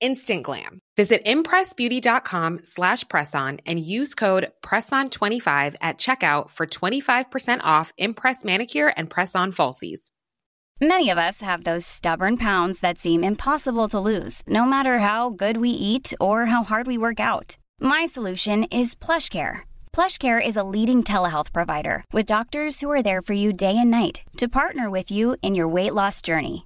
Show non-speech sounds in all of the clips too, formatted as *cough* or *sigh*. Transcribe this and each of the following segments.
instant glam. Visit impressbeauty.com slash presson and use code PRESSON25 at checkout for 25% off Impress Manicure and Press-On Falsies. Many of us have those stubborn pounds that seem impossible to lose, no matter how good we eat or how hard we work out. My solution is PlushCare. PlushCare is a leading telehealth provider with doctors who are there for you day and night to partner with you in your weight loss journey.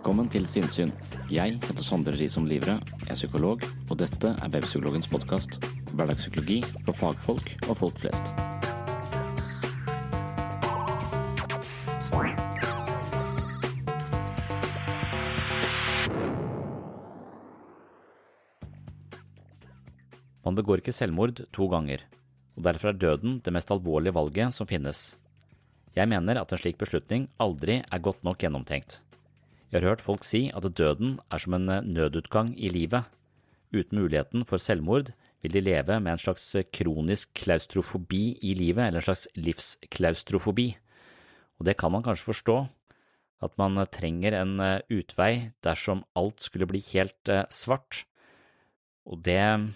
Velkommen til Sinnsyn. Jeg heter Sondre Risom Livre, er psykolog, og dette er Webpsykologens podkast. Hverdagspsykologi for fagfolk og folk flest. Man begår ikke selvmord to ganger, og derfor er døden det mest alvorlige valget som finnes. Jeg mener at en slik beslutning aldri er godt nok gjennomtenkt. Jeg har hørt folk si at døden er som en nødutgang i livet. Uten muligheten for selvmord vil de leve med en slags kronisk klaustrofobi i livet, eller en slags livsklaustrofobi. Og det kan man kanskje forstå, at man trenger en utvei dersom alt skulle bli helt svart. Og det,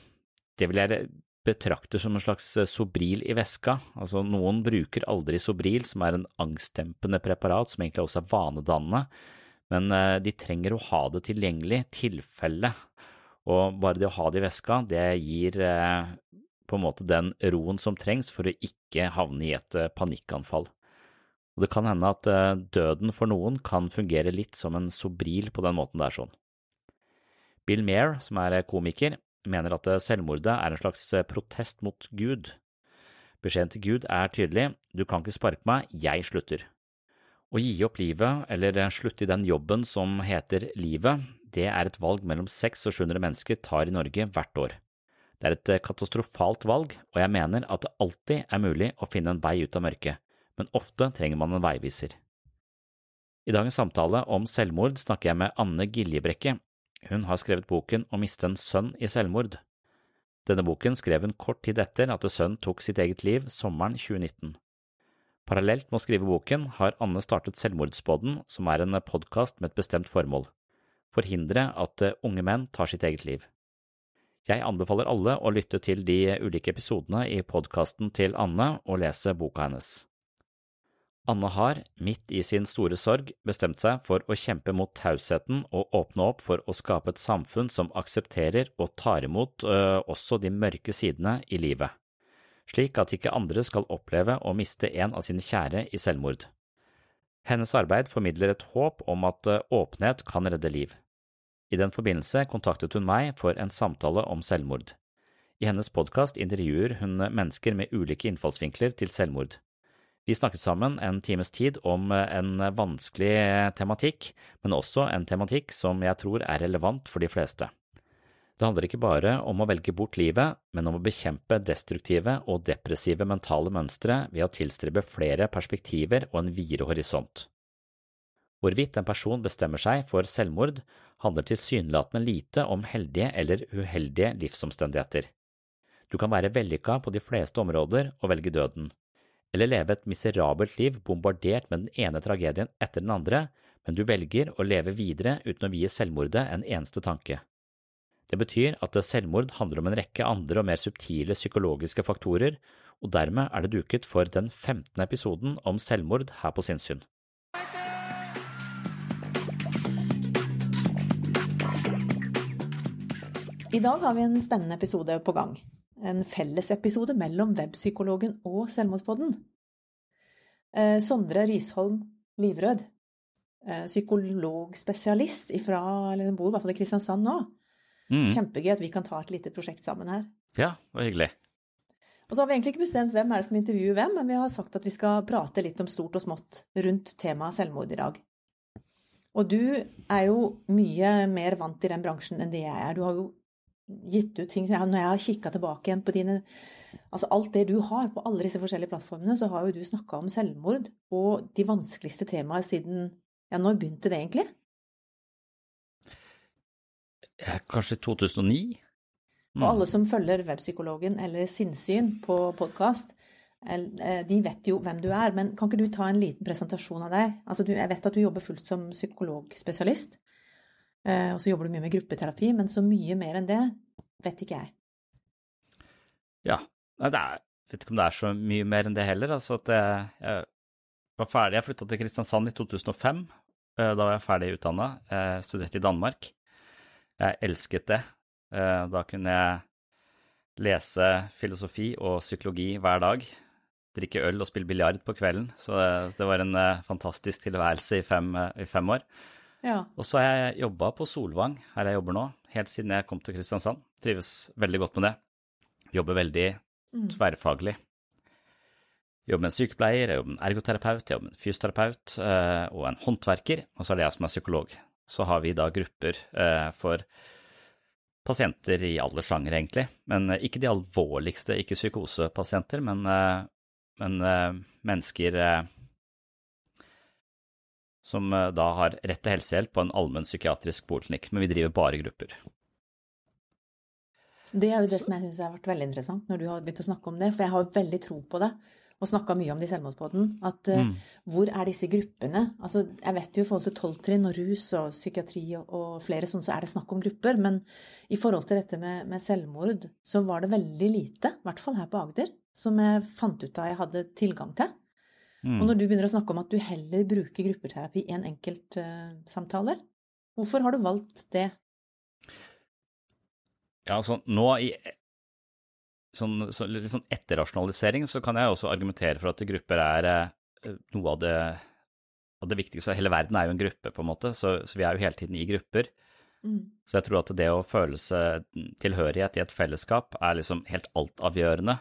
det vil jeg betrakte som en slags Sobril i veska. Altså, noen bruker aldri Sobril, som er en angstdempende preparat som egentlig også er vanedannende men de trenger å ha det tilgjengelig, tilfelle, og bare det å ha det i veska, det gir på en måte den roen som trengs for å ikke havne i et panikkanfall. Og det kan hende at døden for noen kan fungere litt som en sobril på den måten det er sånn. Bill Mair, som er komiker, mener at selvmordet er en slags protest mot Gud. Beskjeden til Gud er tydelig, du kan ikke sparke meg, jeg slutter. Å gi opp livet, eller slutte i den jobben som heter livet, det er et valg mellom 600 og 700 mennesker tar i Norge hvert år. Det er et katastrofalt valg, og jeg mener at det alltid er mulig å finne en vei ut av mørket, men ofte trenger man en veiviser. I dagens samtale om selvmord snakker jeg med Anne Giljebrekke. Hun har skrevet boken Å miste en sønn i selvmord. Denne boken skrev hun kort tid etter at sønnen tok sitt eget liv sommeren 2019. Parallelt med å skrive boken har Anne startet Selvmordsbåden, som er en podkast med et bestemt formål – forhindre at unge menn tar sitt eget liv. Jeg anbefaler alle å lytte til de ulike episodene i podkasten til Anne og lese boka hennes. Anne har, midt i sin store sorg, bestemt seg for å kjempe mot tausheten og åpne opp for å skape et samfunn som aksepterer og tar imot øh, også de mørke sidene i livet slik at ikke andre skal oppleve å miste en av sine kjære i selvmord. Hennes arbeid formidler et håp om at eh, åpenhet kan redde liv. I den forbindelse kontaktet hun meg for en samtale om selvmord. I hennes podkast intervjuer hun mennesker med ulike innfallsvinkler til selvmord. Vi snakket sammen en times tid om eh, en vanskelig tematikk, men også en tematikk som jeg tror er relevant for de fleste. Det handler ikke bare om å velge bort livet, men om å bekjempe destruktive og depressive mentale mønstre ved å tilstrebe flere perspektiver og en videre horisont. Hvorvidt en person bestemmer seg for selvmord, handler tilsynelatende lite om heldige eller uheldige livsomstendigheter. Du kan være vellykka på de fleste områder og velge døden, eller leve et miserabelt liv bombardert med den ene tragedien etter den andre, men du velger å leve videre uten å vie selvmordet en eneste tanke. Det betyr at selvmord handler om en rekke andre og mer subtile psykologiske faktorer, og dermed er det duket for den 15. episoden om selvmord her på Sinnsyn. I dag har vi en spennende episode på gang. En fellesepisode mellom Webpsykologen og Selvmordspodden. Eh, Sondre Risholm Livrød, eh, psykologspesialist fra, eller bor i hvert fall i Kristiansand nå. Mm. Kjempegøy at vi kan ta et lite prosjekt sammen her. Ja, det var hyggelig. Og så har vi egentlig ikke bestemt hvem er det som intervjuer hvem, men vi har sagt at vi skal prate litt om stort og smått rundt temaet selvmord i dag. Og du er jo mye mer vant i den bransjen enn det jeg er. Du har jo gitt ut ting Når jeg har kikka tilbake igjen på dine Altså alt det du har på alle disse forskjellige plattformene, så har jo du snakka om selvmord og de vanskeligste temaene siden Ja, når begynte det egentlig? Kanskje 2009? Mm. Og alle som følger Webpsykologen eller Sinnsyn på podkast, de vet jo hvem du er. Men kan ikke du ta en liten presentasjon av deg? Altså, jeg vet at du jobber fullt som psykologspesialist. Og så jobber du mye med gruppeterapi, men så mye mer enn det vet ikke jeg. Ja, det er, jeg vet ikke om det er så mye mer enn det heller. Altså at jeg, jeg var ferdig, jeg flytta til Kristiansand i 2005. Da var jeg ferdig utdanna. Studerte i Danmark. Jeg elsket det. Da kunne jeg lese filosofi og psykologi hver dag. Drikke øl og spille biljard på kvelden. Så det var en fantastisk tilværelse i fem, i fem år. Ja. Og så har jeg jobba på Solvang, her jeg jobber nå, helt siden jeg kom til Kristiansand. Trives veldig godt med det. Jobber veldig tverrfaglig. Jobber med en sykepleier, jeg jobber med en ergoterapeut, jeg jobber med en fysioterapeut og en håndverker, og så er det jeg som er psykolog. Så har vi da grupper for pasienter i alle sjangere, egentlig, men ikke de alvorligste, ikke psykosepasienter, men, men mennesker som da har rett til helsehjelp på en allmenn psykiatrisk poliklinikk, men vi driver bare grupper. Det er jo det som jeg syns har vært veldig interessant når du har begynt å snakke om det, for jeg har veldig tro på det og snakka mye om det i Selvmordspodden. At mm. hvor er disse gruppene? Altså, jeg vet jo i forhold til tolvtrinn og rus og psykiatri og, og, flere sånne, så er det snakk om grupper. Men i forhold til dette med, med selvmord, så var det veldig lite, i hvert fall her på Agder, som jeg fant ut av jeg hadde tilgang til. Mm. Og når du begynner å snakke om at du heller bruker gruppeterapi i en enkeltsamtale, uh, hvorfor har du valgt det? Ja, altså nå i sånn, så, litt sånn etterrasjonalisering så kan jeg også argumentere for at grupper er uh, noe av det, av det viktigste. Hele verden er jo en gruppe, på en måte, så, så vi er jo hele tiden i grupper. Mm. Så jeg tror at det å føle seg tilhørighet i et fellesskap er liksom helt altavgjørende.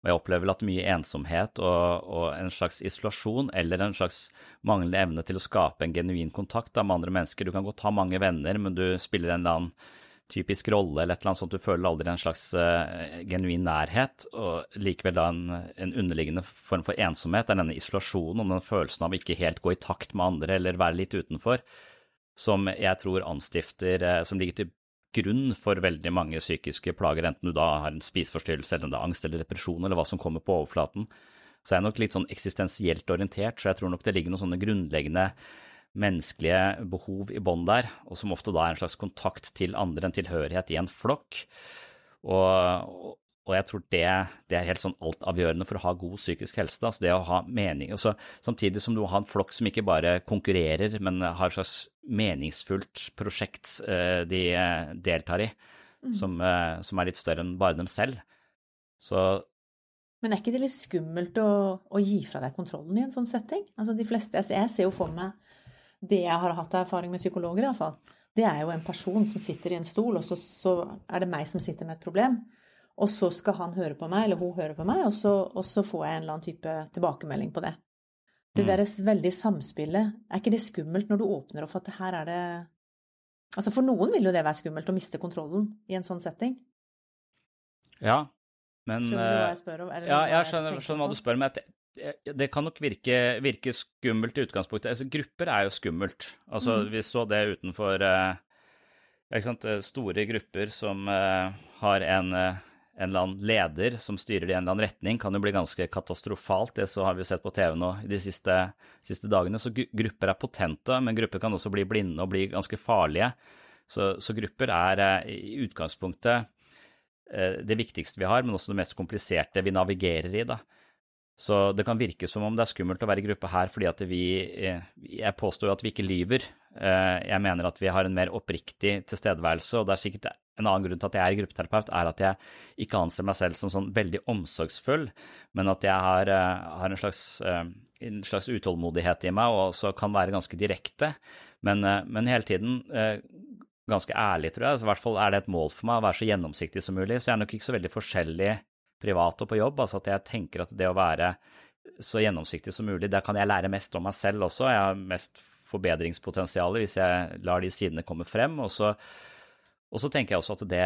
Og jeg opplever vel at mye ensomhet og, og, en slags isolasjon eller en slags manglende evne til å skape en genuin kontakt da, med andre mennesker Du kan godt ha mange venner, men du spiller en eller annen typisk rolle eller et eller annet sånt, du føler aldri en slags uh, genuin nærhet, og likevel da en, en, underliggende form for ensomhet, er denne isolasjonen og den følelsen av ikke helt gå i takt med andre eller være litt utenfor, som jeg tror anstifter, uh, som ligger til grunn for veldig mange psykiske plager, enten du da har en spiseforstyrrelse eller en angst eller depresjon eller hva som kommer på overflaten. Så jeg er nok litt sånn eksistensielt orientert, så jeg tror nok det ligger noen sånne grunnleggende menneskelige behov i bånd der, og som ofte da er en slags kontakt til andre, en tilhørighet i en flokk. Og, og jeg tror det, det, er helt sånn altavgjørende for å ha god psykisk helse. Altså det å ha mening, også, Samtidig som du har en flokk som ikke bare konkurrerer, men har et slags meningsfullt prosjekt eh, de deltar i, mm. som, eh, som, er litt større enn bare dem selv. Så men er ikke det litt skummelt å, å gi fra deg kontrollen i en sånn setting? Altså de fleste, Jeg ser jo for meg det jeg har hatt av erfaring med psykologer, iallfall, det er jo en person som sitter i en stol, og så, så, er det meg som sitter med et problem. Og så skal han høre på meg, eller hun høre på meg, og så, og så får jeg en eller annen type tilbakemelding på det. Det mm. deres veldig samspillet, er ikke det skummelt når du åpner opp for at her er det Altså for noen vil jo det være skummelt å miste kontrollen i en sånn setting. Ja, men Skjønner du hva jeg spør om? ja, jeg skjønner, skjønner hva du spør om. Det kan nok virke, virke, skummelt i utgangspunktet. Altså, grupper er jo skummelt. Altså, mm. Vi så det utenfor eh, sant, Store grupper som eh, har en, eh, en eller annen leder som styrer det i en eller annen retning, kan jo bli ganske katastrofalt. Det så har vi sett på TV nå de siste, siste dagene. Så grupper er potente, men grupper kan også bli blinde og bli ganske farlige. Så, så grupper er eh, i utgangspunktet eh, det viktigste vi har, men også det mest kompliserte vi navigerer i. da. Så det kan virke som om det er skummelt å være i gruppe her fordi at vi eh, Jeg påstår jo at vi ikke lyver. Jeg mener at vi har en mer oppriktig tilstedeværelse, og det er sikkert en annen grunn til at jeg er gruppeterapeut, er at jeg ikke anser meg selv som sånn veldig omsorgsfull, men at jeg har, har en, slags, en, slags, utålmodighet i meg og også kan være ganske direkte. Men, men hele tiden ganske ærlig, tror jeg. Så I hvert fall er det et mål for meg å være så gjennomsiktig som mulig. Så jeg er nok ikke så veldig forskjellig privat og på jobb. Altså at jeg tenker at det å være så gjennomsiktig som mulig, der kan jeg lære mest om meg selv også. Jeg har mest forbedringspotensial hvis jeg lar de sidene komme frem. Og så, og så tenker jeg også at det,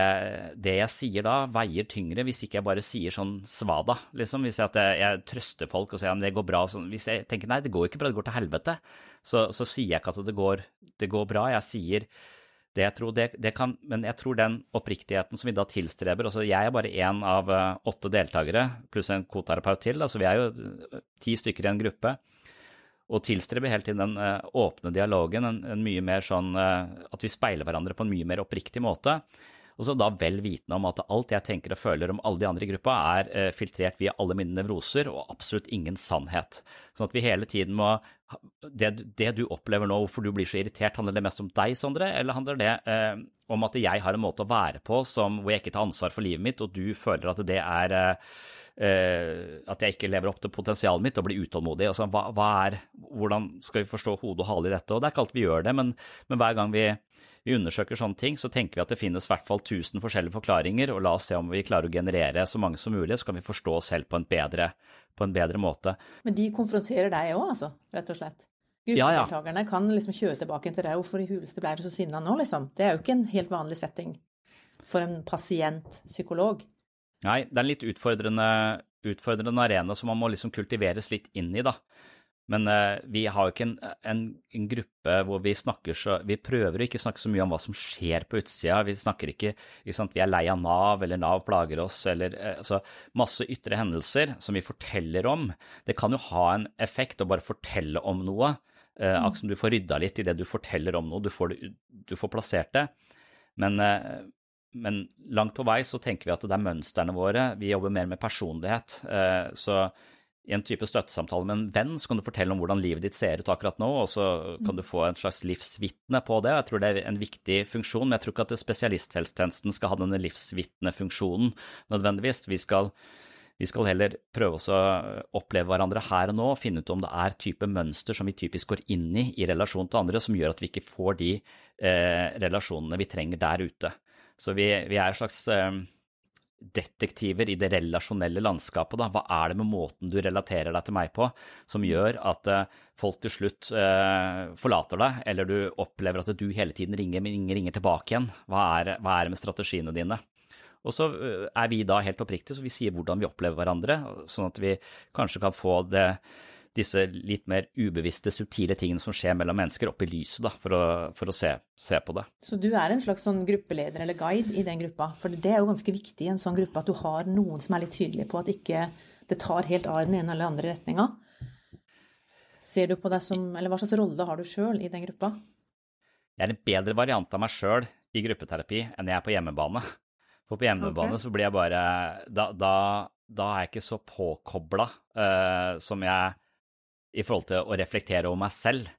det, jeg sier da, veier tyngre hvis ikke jeg bare sier sånn svada, liksom. Hvis jeg, jeg, jeg trøster folk og sier at det går bra. Sånn, hvis jeg tenker nei, det går ikke bra, det går til helvete, så, så sier jeg ikke at det går, det går bra. Jeg sier jeg det, det, kan, men jeg tror den oppriktigheten som vi da tilstreber altså Jeg er bare én av uh, åtte deltakere, pluss en koterapeut til, altså vi er jo uh, ti stykker i en gruppe. Og tilstreber hele tiden den uh, åpne dialogen, en, en, mye mer sånn At vi speiler hverandre på en mye mer oppriktig måte. Og så da vel vitende om at alt jeg tenker og føler om alle de andre i gruppa, er eh, filtrert via alle mine nevroser og absolutt ingen sannhet. Sånn at vi hele tiden må det, det, du opplever nå, hvorfor du blir så irritert, handler det mest om deg, Sondre, eller handler det eh, om at jeg har en måte å være på som, hvor jeg ikke tar ansvar for livet mitt, og du føler at det er eh, Uh, at jeg ikke lever opp til potensialet mitt og blir utålmodig. Altså, hva, hva er, hvordan skal vi forstå hode og hale i dette? Og Det er ikke alt vi gjør det, men, men hver gang vi, vi, undersøker sånne ting, så tenker vi at det finnes i hvert fall 1000 forskjellige forklaringer, og la oss se om vi klarer å generere så mange som mulig, så kan vi forstå oss selv på en bedre, på en bedre måte. Men de konfronterer deg òg, altså, rett og slett? Gruppedeltakerne ja, ja. kan liksom kjøre tilbake til deg. Hvorfor i huleste ble du så sinna nå, liksom? Det er jo ikke en helt vanlig setting for en pasient-psykolog. Nei, det er en litt utfordrende, utfordrende, arena som man må liksom kultiveres litt inn i, da. Men uh, vi har jo ikke en, en, en, gruppe hvor vi snakker så Vi prøver å ikke snakke så mye om hva som skjer på utsida. Vi snakker ikke, sant, Vi er lei av Nav, eller Nav plager oss, eller uh, altså masse ytre hendelser som vi forteller om. Det kan jo ha en effekt å bare fortelle om noe. Uh, Akkurat som du får rydda litt i det du forteller om noe, du får, du får plassert det. Men, men langt på vei så tenker vi at det er mønstrene våre. Vi jobber mer med personlighet. Så en type støttesamtale med en venn så kan du fortelle om hvordan livet ditt ser ut akkurat nå, og så kan du få en slags livsvitne på det. Jeg tror det er en viktig funksjon, men jeg tror ikke at spesialisthelsetjenesten skal ha denne livsvitnefunksjonen nødvendigvis. Vi skal, vi skal heller prøve å oppleve hverandre her og nå, finne ut om det er type mønster som vi typisk går inn i i relasjon til andre, som gjør at vi ikke får de eh, relasjonene vi trenger der ute. Så vi, vi er slags eh, detektiver i det relasjonelle landskapet. Da. Hva er det med måten du relaterer deg til meg på som gjør at eh, folk til slutt eh, forlater deg, eller du opplever at du hele tiden ringer, men ingen ringer tilbake igjen? Hva er, hva er det med strategiene dine? Og så eh, er vi da helt oppriktige, så vi sier hvordan vi opplever hverandre, sånn at vi kanskje kan få det disse litt mer ubevisste, subtile tingene som skjer mellom mennesker, opp i lyset, da, for å, for å se, se, på det. Så du er en slags sånn gruppeleder eller guide i den gruppa? For det er jo ganske viktig i en sånn gruppe at du har noen som er litt tydelige på at ikke det tar helt av i den ene eller andre retninga. Ser du på deg som Eller hva slags rolle har du sjøl i den gruppa? Jeg er en bedre variant av meg sjøl i gruppeterapi enn jeg er på hjemmebane. For på hjemmebane okay. så blir jeg bare Da, da, da er jeg ikke så påkobla uh, som jeg i forhold til å reflektere over meg selv.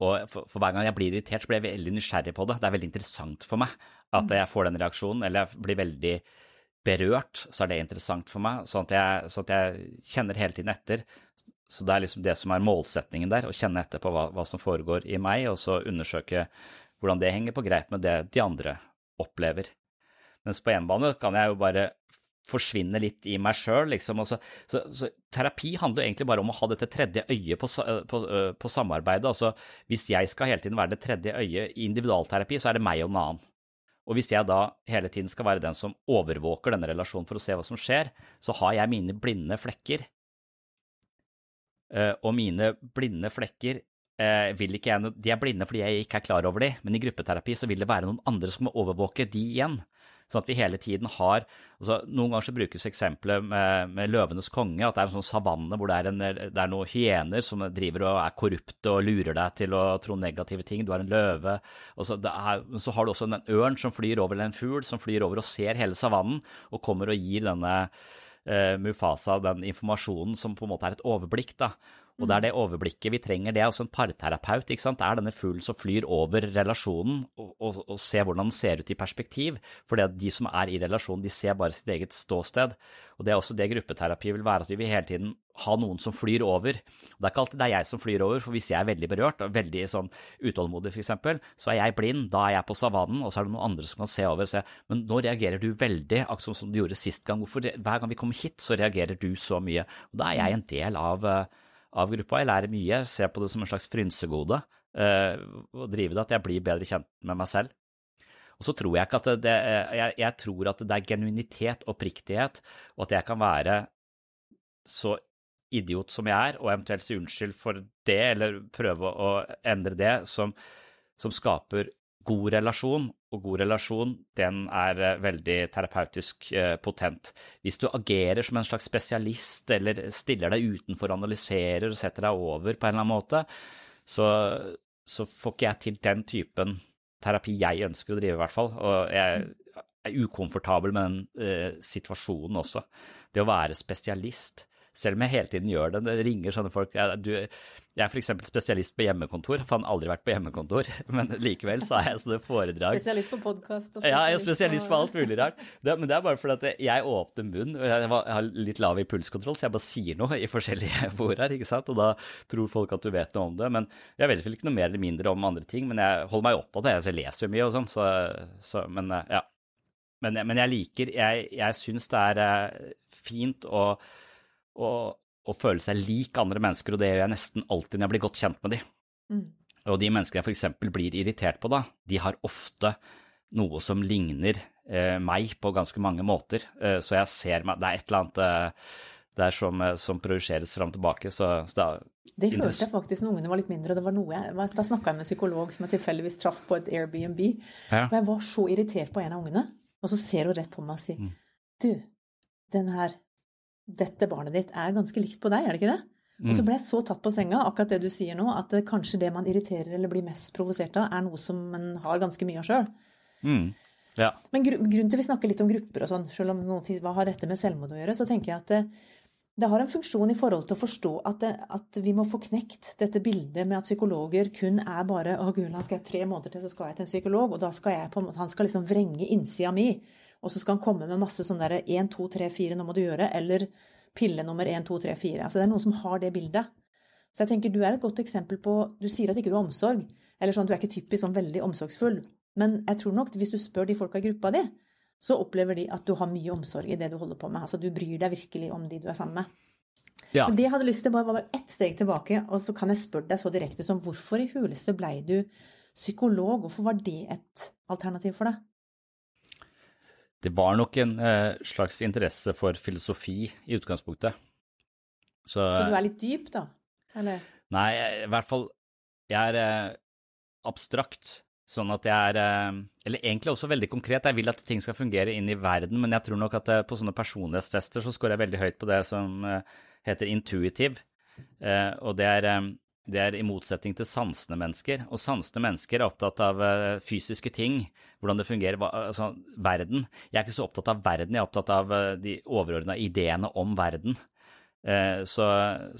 Og for, for, hver gang jeg blir irritert, så blir jeg veldig nysgjerrig på det. Det er veldig interessant for meg at mm. jeg får den reaksjonen, eller jeg blir veldig berørt, så er det interessant for meg. Sånn at jeg, sånn at jeg kjenner hele tiden etter. Så det er liksom det som er målsetningen der, å kjenne etter på hva, hva som foregår i meg, og så undersøke hvordan det henger på greip med det de andre opplever. Mens på hjemmebane kan jeg jo bare forsvinne litt i meg sjøl, liksom. Så, så, så, terapi handler egentlig bare om å ha dette tredje øyet på, på, på, samarbeidet. Altså, hvis jeg skal hele tiden være det tredje øyet i individualterapi, så er det meg og en annen. Og hvis jeg da hele tiden skal være den som overvåker denne relasjonen for å se hva som skjer, så har jeg mine blinde flekker. Og mine blinde flekker jeg, De er blinde fordi jeg ikke er klar over de, men i gruppeterapi så vil det være noen andre som må overvåke de igjen. Sånn at vi hele tiden har altså Noen ganger så brukes eksempelet med, med, løvenes konge, at det er en sånn savanne hvor det er, en, det er noen hyener som driver og er korrupte og lurer deg til å tro negative ting. Du har en løve. Og så, er, så har du også en ørn som flyr over, eller en fugl som flyr over og ser hele savannen, og kommer og gir denne uh, Mufasa den informasjonen som på en måte er et overblikk. da. Og det er det overblikket vi trenger. Det er også en parterapeut. ikke sant? Det er denne fuglen som flyr over relasjonen og, og, og ser hvordan den ser ut i perspektiv. For de som er i relasjonen, de ser bare sitt eget ståsted. Og det er også det gruppeterapi vil være, at vi vil hele tiden ha noen som flyr over. Og det er ikke alltid det er jeg som flyr over, for hvis jeg er veldig berørt og veldig sånn utålmodig f.eks., så er jeg blind, da er jeg på savannen, og så er det noen andre som kan se over og se, men nå reagerer du veldig, akkurat som du gjorde sist gang, hvorfor hver gang vi kommer hit, så reagerer du så mye? Og da er jeg en del av uh, av gruppa. Jeg lærer mye, ser på det som en slags frynsegode og driver drive det, at jeg blir bedre kjent med meg selv. Og så tror jeg ikke at det, det jeg, jeg, tror at det er genuinitet og oppriktighet, og at jeg kan være så idiot som jeg er, og eventuelt si unnskyld for det, eller prøve å endre det, som, som skaper god relasjon, og god relasjon den er eh, veldig terapeutisk eh, potent. Hvis du agerer som en slags spesialist eller stiller deg utenfor, analyserer og setter deg over på en eller annen måte, så, så får ikke jeg til den typen terapi jeg ønsker å drive, i hvert fall. Og jeg er ukomfortabel med den eh, situasjonen også. Det å være spesialist selv om jeg hele tiden gjør det. Det ringer sånne folk. Jeg, du, jeg er f.eks. spesialist på hjemmekontor. Faen, aldri vært på hjemmekontor, *laughs* men likevel så er jeg sånne foredrag. Spesialist på podkast. Ja, jeg er spesialist på alt mulig rart. Det, men det er bare fordi at jeg åpner munn. Jeg har litt lav impulskontroll, så jeg bare sier noe i forskjellige *laughs* foraer, ikke sant. Og da tror folk at du vet noe om det. Men jeg vet vel ikke noe mer eller mindre om andre ting, men jeg holder meg opptatt. Jeg leser jo mye og sånn, så, så, Men ja. Men, men jeg liker Jeg, jeg syns det er eh, fint å og, og føle seg lik andre mennesker, og det gjør jeg nesten alltid når jeg blir godt kjent med dem. Mm. Og de menneskene jeg f.eks. blir irritert på da, de har ofte noe som ligner eh, meg på ganske mange måter, eh, så jeg ser meg Det er et eller annet eh, der som, eh, som projiseres fram og tilbake, så, så da det hørte jeg faktisk når ungene var litt mindre. og det var noe jeg, Da snakka jeg med en psykolog som jeg tilfeldigvis traff på et Airbnb. Ja. Og jeg var så irritert på en av ungene, og så ser hun rett på meg og sier mm. Du, den her dette barnet ditt er ganske likt på deg, er det ikke det? Mm. Og så ble jeg så tatt på senga, akkurat det du sier nå, at kanskje det man irriterer eller blir mest provosert av, er noe som man har ganske mye av sjøl. Mm. Ja. Men gru, grunnen til vi snakker litt om grupper og sånn, selv om noen tid, hva har dette med selvmord å gjøre, så tenker jeg at det, det har en funksjon i forhold til å forstå at, det, at, vi må få knekt dette bildet med at psykologer kun er bare 'Å, gud, han skal jeg tre måneder til, så skal jeg til en psykolog', og da skal jeg på en måte, han skal liksom vrenge innsida mi. Og så skal han komme med masse sånn derre 1, 2, 3, 4, nå må du gjøre, eller pille nummer 1, 2, 3, 4. Altså det er noen som har det bildet. Så jeg tenker du er et godt eksempel på Du sier at ikke du har omsorg, eller sånn du er ikke typisk sånn veldig omsorgsfull. Men jeg tror nok hvis du spør de folka i gruppa di, så opplever de at du har mye omsorg i det du holder på med. Altså du bryr deg virkelig om de du er sammen med. Ja. Men det jeg hadde lyst til, bare var ett steg tilbake, og så kan jeg spørre deg så direkte som hvorfor i huleste blei du psykolog? Hvorfor var det et alternativ for deg? Det var nok en eh, slags interesse for filosofi i utgangspunktet. Så, Så du er litt dyp, da? Eller? Nei, i hvert fall Jeg er eh, abstrakt. Sånn at jeg er eh, Eller egentlig også veldig konkret. Jeg vil at ting skal fungere inn i verden, men jeg tror nok at eh, på sånne personlighetstester så scorer jeg veldig høyt på det som eh, heter intuitiv. Eh, og det er det er i motsetning til sansende mennesker. Og sansende mennesker er opptatt av eh, fysiske ting, hvordan det fungerer, altså verden. Jeg er ikke så opptatt av verden, jeg er opptatt av eh, de overordna ideene om verden. Eh, så,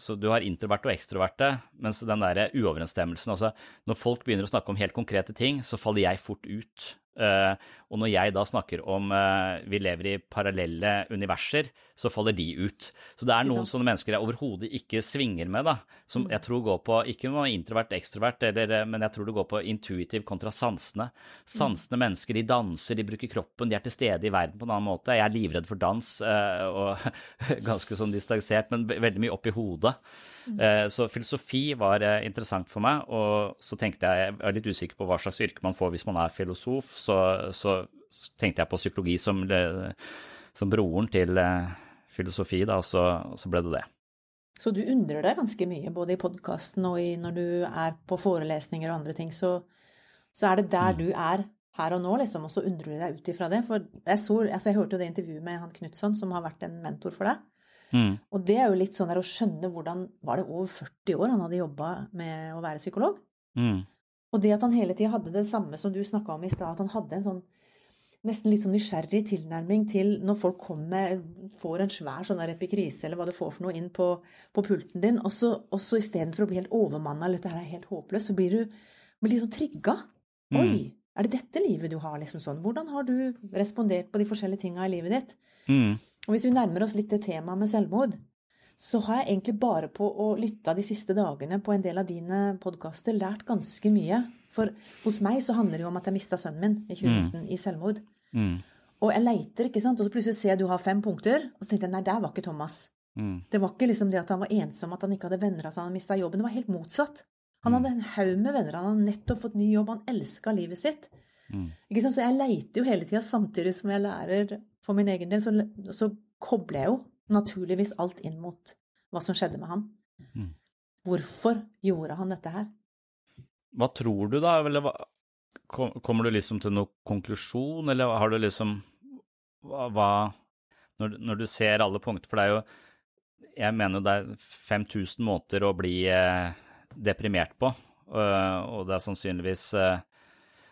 så, du har introverte og ekstroverte, mens den der uoverensstemmelsen altså Når folk begynner å snakke om helt konkrete ting, så faller jeg fort ut. Uh, og når jeg da snakker om uh, vi lever i parallelle universer, så faller de ut. Så det er noen sånne mennesker jeg overhodet ikke svinger med, da, som mm. jeg tror går på ikke noe introvert, ekstrovert, eller, eh, men jeg tror det går på intuitiv kontra sansene. Sansende mm. mennesker, de danser, de bruker kroppen, de er til stede i verden på en annen måte. Jeg er livredd for dans og *laughs* ganske sånn distansert, men veldig mye opp i hodet. Mm. Så filosofi var interessant for meg, og så tenkte jeg, jeg er litt usikker på hva slags yrke man får hvis man er filosof så, så, tenkte jeg på psykologi som, som broren til eh, filosofi, da, og så, så, ble det det. Så du undrer deg ganske mye, både i podkasten og i, når du er på forelesninger og andre ting, så, så er det der mm. du er her og nå, liksom, og så undrer du deg ut ifra det. For jeg, så, altså jeg hørte jo det intervjuet med han Knutson, som har vært en mentor for deg. Mm. Og det er jo litt sånn der å skjønne hvordan Var det over 40 år han hadde jobba med å være psykolog? Mm. Og det at han hele tida hadde det samme som du snakka om i stad, at han hadde en sånn nesten litt sånn nysgjerrig tilnærming til når folk kommer, får en svær sånn epikrise eller hva du får for noe inn på, på pulten din, og så, og så istedenfor å bli helt overmanna eller dette her er helt håpløst, så blir du blir liksom trigga. Mm. Oi, er det dette livet du har? liksom sånn? Hvordan har du respondert på de forskjellige tinga i livet ditt? Mm. Og Hvis vi nærmer oss litt det temaet med selvmord, så har jeg egentlig bare på å lytte de siste dagene på en del av dine podkaster lært ganske mye. For hos meg så handler det jo om at jeg mista sønnen min i 2019 mm. i selvmord. Mm. Og jeg leiter, ikke sant, og så plutselig ser jeg du har fem punkter, og så tenkte jeg nei, der var ikke Thomas. Mm. Det var ikke liksom det at han var ensom, at han ikke hadde venner, at han hadde mista jobben. Det var helt motsatt. Han hadde en haug med venner, han hadde nettopp fått ny jobb, han elska livet sitt. Mm. Ikke sant? Så jeg leiter jo hele tida, samtidig som jeg lærer for min egen del, så, så, kobler jeg jo naturligvis alt inn mot hva som skjedde med han. Mm. Hvorfor gjorde han dette her? Hva tror du, da? Eller hva, kommer du liksom til noen konklusjon, eller har du liksom hva, når, når, du ser alle punkter, for det er jo Jeg mener det er 5000 måter å bli eh, deprimert på, øh, og det er sannsynligvis øh,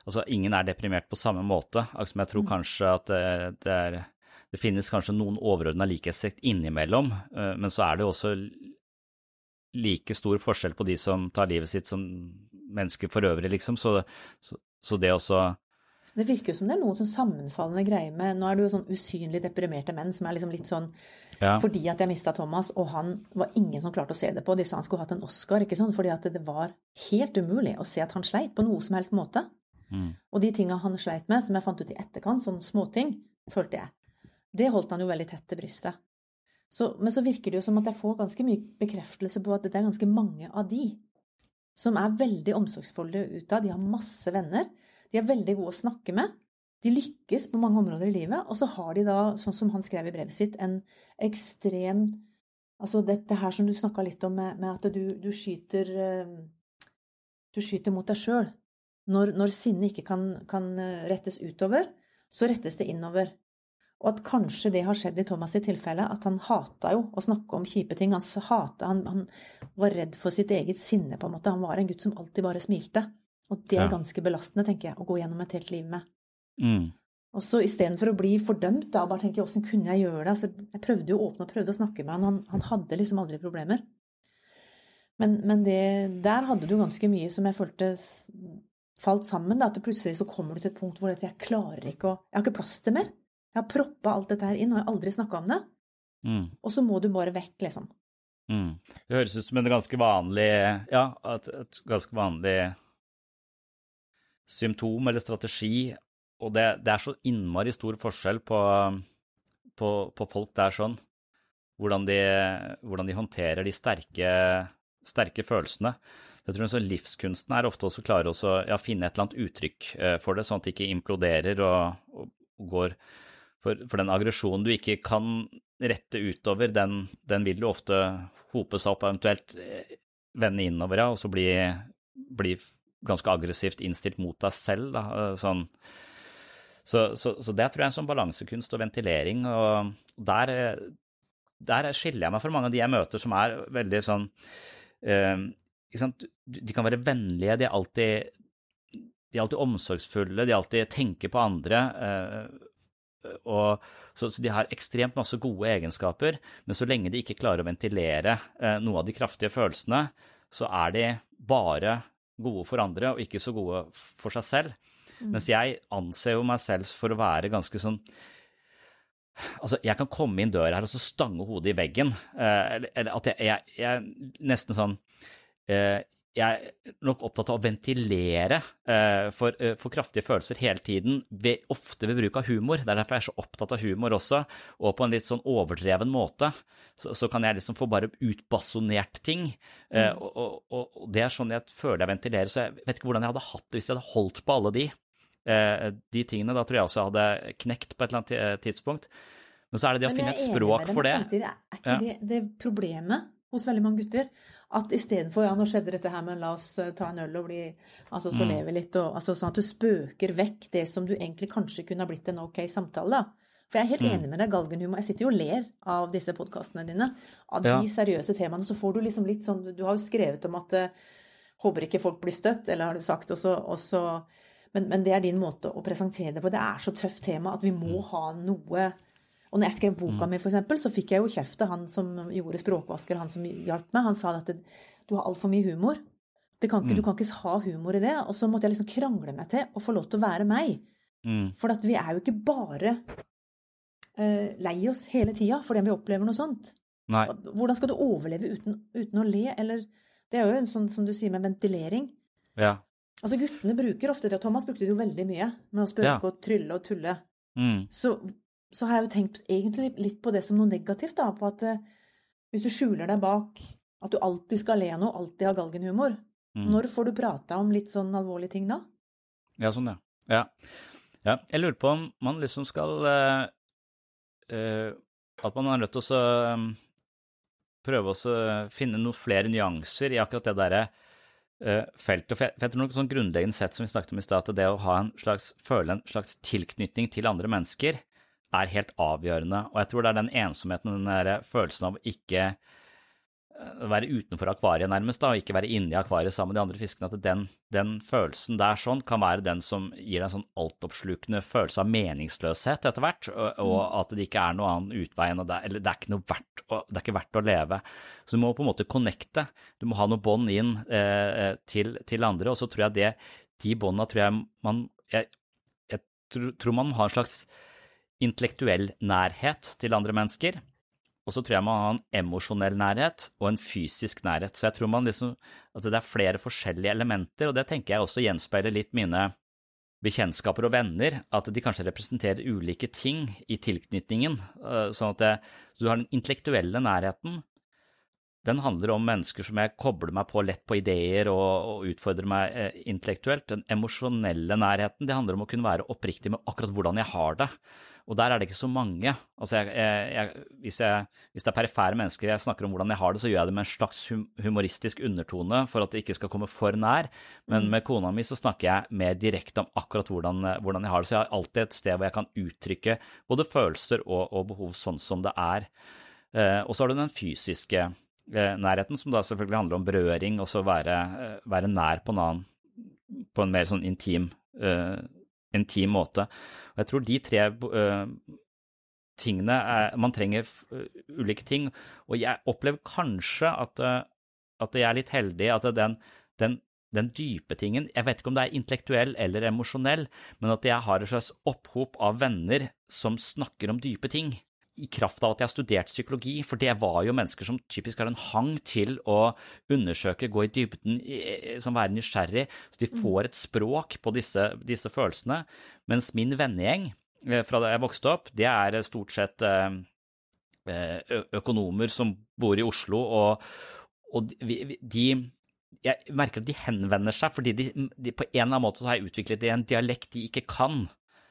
Altså, ingen er deprimert på samme måte. Altså, jeg tror mm. kanskje at det, det, er, det finnes kanskje noen overordna likhetstrekk innimellom, øh, men så er det jo også like stor forskjell på de som tar livet sitt som mennesker for øvrig, liksom. Så, så, så det også det virker jo som det er noen sånn sammenfallende greier med Nå er det jo sånn usynlig deprimerte menn som er liksom litt sånn ja. Fordi at jeg mista Thomas, og han var ingen som klarte å se det på. De sa han skulle hatt en Oscar, ikke sant? fordi at det var helt umulig å se at han sleit på noe som helst måte. Mm. Og de tinga han sleit med, som jeg fant ut i etterkant, sånne småting, følte jeg, det holdt han jo veldig tett til brystet. Så, men så virker det jo som at jeg får ganske mye bekreftelse på at det er ganske mange av de som er veldig omsorgsfulle utad. De har masse venner. De er veldig gode å snakke med. De lykkes på mange områder i livet, og så har de da, sånn som han skrev i brevet sitt, en ekstrem Altså dette her som du snakka litt om med, med at du, du, skyter eh, Du skyter mot deg sjøl. Når, når sinnet ikke kan, kan, eh, rettes utover, så rettes det innover. Og at kanskje det har skjedd i Thomas' i tilfelle, at han hata jo å snakke om kjipe ting. Han, hata, han, han var redd for sitt eget sinne, på en måte. Han var en gutt som alltid bare smilte. Og det er ganske belastende, tenker jeg, å gå gjennom et helt liv med. Mm. Og så istedenfor å bli fordømt, da, bare tenke åssen kunne jeg gjøre det? Altså, jeg prøvde jo å åpne og prøvde å snakke med han, han, han hadde liksom aldri problemer. Men, men det, der hadde du ganske mye som jeg følte falt sammen. Da, at plutselig så kommer du til et punkt hvor jeg klarer ikke å Jeg har ikke plass til mer. Jeg har proppa alt dette her inn, og jeg har aldri snakka om det. Mm. Og så må du bare vekk, liksom. Mm. Det høres ut som en ganske vanlig Ja, et, et ganske vanlig symptom eller strategi, og det, det er så innmari stor forskjell på, på, på folk der sånn, hvordan de, hvordan de håndterer de sterke, sterke, følelsene. Jeg tror så Livskunsten er ofte også klarer å ja, finne et eller annet uttrykk eh, for det, sånn at det ikke imploderer og, og går for, for, den aggresjonen du ikke kan rette utover, den, den, vil jo ofte hope seg opp, eventuelt eh, vende innover, ja, og så bli, bli ganske aggressivt innstilt mot deg selv. Da, eh, sånn. så, så, så, det tror jeg er en sånn balansekunst og ventilering, og der, der, skiller jeg meg fra mange av de jeg møter som er veldig sånn eh, De kan være vennlige, de er alltid, de er alltid omsorgsfulle, de alltid tenker på andre. Eh, og, så, så, de har ekstremt masse gode egenskaper, men så lenge de ikke klarer å ventilere eh, noe av de kraftige følelsene, så er de bare gode for andre og ikke så gode for seg selv. Mm. Mens jeg anser jo meg selv for å være ganske sånn Altså, jeg kan komme inn døra her og så stange hodet i veggen. Eh, eller, eller, at jeg, jeg, jeg, nesten sånn eh, Jeg er nok opptatt av å ventilere eh, for, eh, for, kraftige følelser hele tiden, ved, ofte ved bruk av humor. Det er derfor jeg er så opptatt av humor også, og på en litt sånn overdreven måte. Så, så kan jeg liksom få bare utbasonert ting. Eh, mm. og, og, og, det er sånn jeg føler jeg ventilerer, så jeg vet ikke hvordan jeg hadde hatt det hvis jeg hadde holdt på alle de. Eh, de tingene, da tror jeg også jeg hadde knekt på et eller annet tidspunkt. Men så er det det å finne et språk for det. Samtidig er ikke ja. det, det problemet hos veldig mange gutter. At istedenfor ja, nå skjedde dette her, men la oss eh, ta en øl og bli Altså så mm. leve litt, og altså sånn at du spøker vekk det som du egentlig kanskje kunne ha blitt en ok samtale, da. For jeg er helt mm. enig med deg, galgenhumor. Jeg sitter jo og ler av disse podkastene dine. Av ja. de seriøse temaene. Så får du liksom litt sånn Du har jo skrevet om at uh, håper ikke folk blir støtt, eller har du sagt også, også men, men, det er din måte å presentere det på. Det er så tøft tema at vi må mm. ha noe og når jeg skrev boka mm. mi, f.eks., så fikk jeg jo kjeft av han som gjorde språkvasker, han som hjalp meg. Han sa at du har altfor mye humor. Kan ikke, mm. Du kan ikke ha humor i det. Og så måtte jeg liksom krangle meg til å få lov til å være meg. Mm. For vi er jo ikke bare uh, lei oss hele tida fordi vi opplever noe sånt. Nei. Hvordan skal du overleve uten, uten, å le? Eller Det er jo en sånn som du sier med ventilering. Ja. Altså Guttene bruker ofte det. Thomas brukte det jo veldig mye med å spøke ja. og trylle og tulle. Mm. Så så har jeg jo tenkt egentlig litt på det som noe negativt, da. På at eh, hvis du skjuler deg bak at du alltid skal le noe, alltid ha galgenhumor, mm. når får du prata om litt sånn alvorlige ting da? Ja, sånn, ja. ja. ja. Jeg lurer på om man liksom skal uh, uh, At man er nødt til å um, prøve å finne noen flere nyanser i akkurat det derre uh, feltet. For jeg, for jeg tror noe sånn grunnleggende sett som vi snakket om i stad, at det å ha en slags, føle en slags tilknytning til andre mennesker, er helt avgjørende. Og jeg tror det er den ensomheten, den der følelsen av ikke eh, være utenfor akvariet nærmest, da, og ikke være inni akvariet sammen med de andre fiskene, at den, den, følelsen der sånn kan være den som gir en sånn altoppslukende følelse av meningsløshet etter hvert, og, og, mm. at det ikke er noen annen utvei enn det, eller det er ikke noe verdt, det er ikke verdt å leve. Så du må på en måte connecte, du må ha noe bånd inn eh, til, til, andre, og så tror jeg det, de båndene tror jeg man jeg, jeg tror man må ha en slags intellektuell nærhet til andre mennesker, og så tror jeg man har en emosjonell nærhet og en fysisk nærhet. Så jeg tror liksom, at det er flere forskjellige elementer, og det tenker jeg også gjenspeiler litt mine bekjentskaper og venner, at de kanskje representerer ulike ting i tilknytningen. Eh, sånn at det, så du har den intellektuelle nærheten, den handler om mennesker som jeg kobler meg på lett på ideer og, og utfordrer meg eh, intellektuelt. Den emosjonelle nærheten, det handler om å kunne være oppriktig med akkurat hvordan jeg har det. Og der er det ikke så mange. Altså jeg, jeg, hvis, jeg, hvis, det er perifære mennesker jeg snakker om hvordan jeg har det, så gjør jeg det med en slags humoristisk undertone for at det ikke skal komme for nær. Men mm. med kona mi så snakker jeg mer direkte om akkurat hvordan, hvordan, jeg har det. Så jeg har alltid et sted hvor jeg kan uttrykke både følelser og, og behov sånn som det er. Eh, og så har du den fysiske eh, nærheten, som da selvfølgelig handler om berøring, og så være, eh, være nær på en annen på en mer sånn intim uh, intim måte. Og jeg tror de tre uh, tingene er, Man trenger uh, ulike ting, og jeg opplever kanskje at, uh, at jeg er litt heldig, at den, den, den, dype tingen Jeg vet ikke om det er intellektuell eller emosjonell, men at jeg har et slags opphop av venner som snakker om dype ting i kraft av at jeg har studert psykologi, for det var jo mennesker som typisk har en hang til å undersøke, gå i dybden, som være nysgjerrig, så de mm. får et språk på disse, disse følelsene. Mens min vennegjeng eh, fra da jeg vokste opp, det er stort sett eh, eh, økonomer som bor i Oslo, og, og de jeg merker at de henvender seg fordi de, de, på en eller annen måte så har jeg utviklet en dialekt de ikke kan.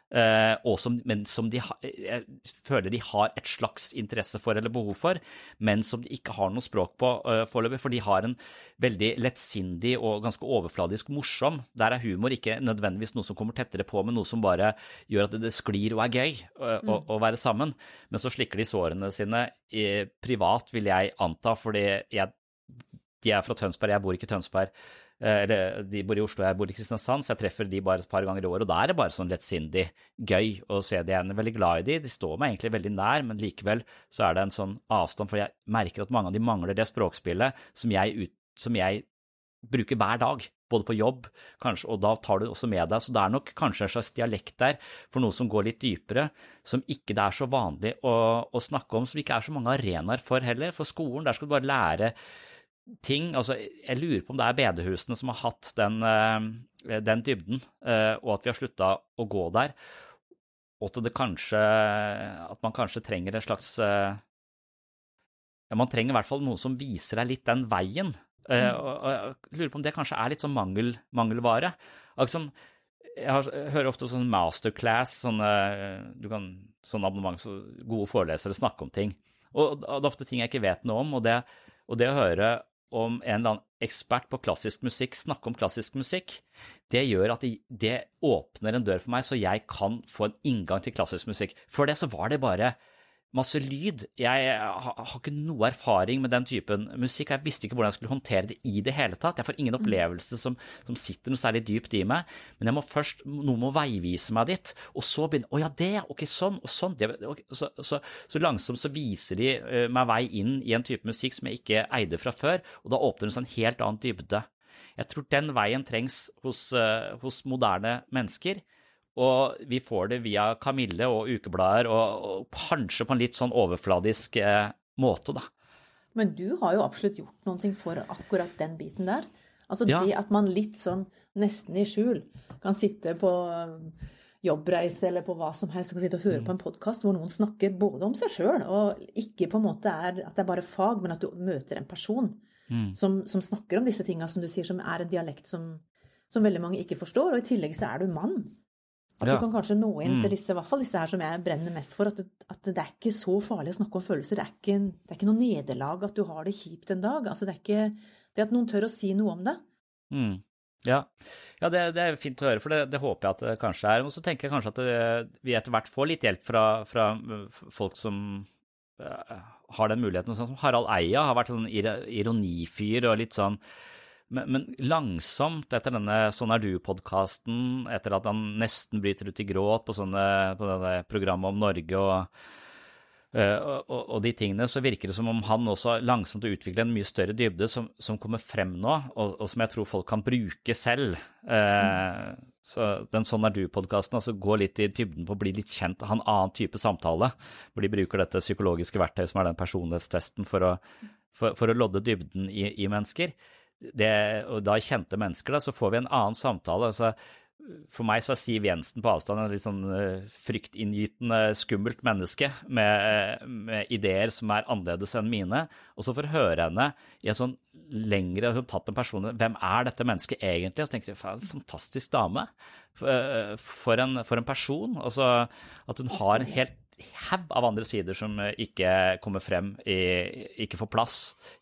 Uh, som, men som de jeg føler de har et slags interesse for eller behov for, men som de ikke har noe språk på uh, foreløpig, for de har en veldig lettsindig og ganske overfladisk morsom. Der er humor ikke nødvendigvis noe som kommer tettere på, men noe som bare gjør at det, sklir og er gøy uh, mm. å, å, være sammen. Men så slikker de sårene sine i, privat, vil jeg anta, fordi jeg, de er fra Tønsberg, jeg bor ikke i Tønsberg. Eh, eller de bor i Oslo, jeg bor i Kristiansand, så jeg treffer de bare et par ganger i året, og da er det bare sånn lettsindig gøy å se de. Er veldig glad i de, de står meg egentlig veldig nær, men likevel så er det en sånn avstand, for jeg merker at mange av de mangler det språkspillet som jeg, ut, som jeg bruker hver dag, både på jobb, kanskje, og da tar du også med deg. Så det er nok kanskje en slags dialekt der for noe som går litt dypere, som ikke det er så vanlig å, å snakke om, som ikke er så mange arenaer for heller. For skolen, der skal du bare lære ting altså Jeg lurer på om det er bedehusene som har hatt den, eh, den dybden, eh, og at vi har slutta å gå der. Og at det kanskje At man kanskje trenger en slags eh, ja, Man trenger i hvert fall noe som viser deg litt den veien. Mm. Og jeg lurer på om det kanskje er litt sånn mangel, mangelvare. Altså, jeg, hører ofte sånn masterclass, sånne, du kan, sånn abonnement, så gode forelesere snakke om ting. Og det er ofte ting jeg ikke vet noe om, og det Og det å høre om en eller annen ekspert på klassisk musikk snakke om klassisk musikk, det gjør at det, åpner en dør for meg, så jeg kan få en inngang til klassisk musikk. Før det så var det bare masse lyd. Jeg har ikke noe erfaring med den typen musikk, jeg visste ikke hvordan jeg skulle håndtere det i det hele tatt. Jeg får ingen opplevelse som, som sitter noe særlig dypt i meg, men jeg må først, noen må veivise meg dit, og så begynne Å ja, det, ok, sånn og sånn. Det, okay, så, så, så, langsomt så viser de meg vei inn i en type musikk som jeg ikke eide fra før, og da åpner det seg en helt annen dybde. Jeg tror den veien trengs hos, hos moderne mennesker. Og vi får det via Kamille og ukeblader, og, og kanskje på en litt sånn overfladisk eh, måte, da. Men du har jo absolutt gjort noe for akkurat den biten der. Altså ja. det at man litt sånn nesten i skjul kan sitte på eh, jobbreise eller på hva som helst kan sitte og høre mm. på en podkast hvor noen snakker både om seg sjøl, og ikke på en måte er at det er bare fag, men at du møter en person mm. som, som, snakker om disse tinga, som du sier, som er en dialekt som, som veldig mange ikke forstår. Og i tillegg så er du mann. At ja. du kan kanskje nå inn til mm. disse, i hvert fall disse her som jeg brenner mest for. At det, at det, er ikke så farlig å snakke om følelser. Det er ikke, det er ikke noe nederlag at du har det kjipt en dag. Altså det er ikke det at noen tør å si noe om det. Mm. Ja, ja det, det, er fint å høre, for det, det, håper jeg at det kanskje er. Og så tenker jeg kanskje at vi etter hvert får litt hjelp fra, fra folk som uh, har den muligheten. Sånn som Harald Eia har vært en sånn ironifyr og litt sånn men, men, langsomt, etter denne Sånn er du-podkasten, etter at han nesten bryter ut i gråt på, sånne, på denne programmet om Norge og, eh, og, og, og, de tingene, så virker det som om han også langsomt har utviklet en mye større dybde som, som kommer frem nå, og, som jeg tror folk kan bruke selv. Eh, så den Sånn er du-podkasten altså går litt i dybden på å bli litt kjent, ha en annen type samtale, hvor de bruker dette psykologiske verktøyet som er den personlighetstesten for å, for, for å lodde dybden i, i mennesker det, og da kjente mennesker, da, så får vi en annen samtale. altså for meg så er Siv Jensen på avstand en litt sånn uh, fryktinngytende, skummelt menneske med, med, ideer som er annerledes enn mine. Og så får jeg høre henne i en sånn lengre Hun har tatt en person Hvem er dette mennesket egentlig? Og så tenker jeg, faen, en fantastisk dame. For, for, en, for en, person. Altså at hun har en helt haug av andre sider som ikke kommer frem, i, ikke får plass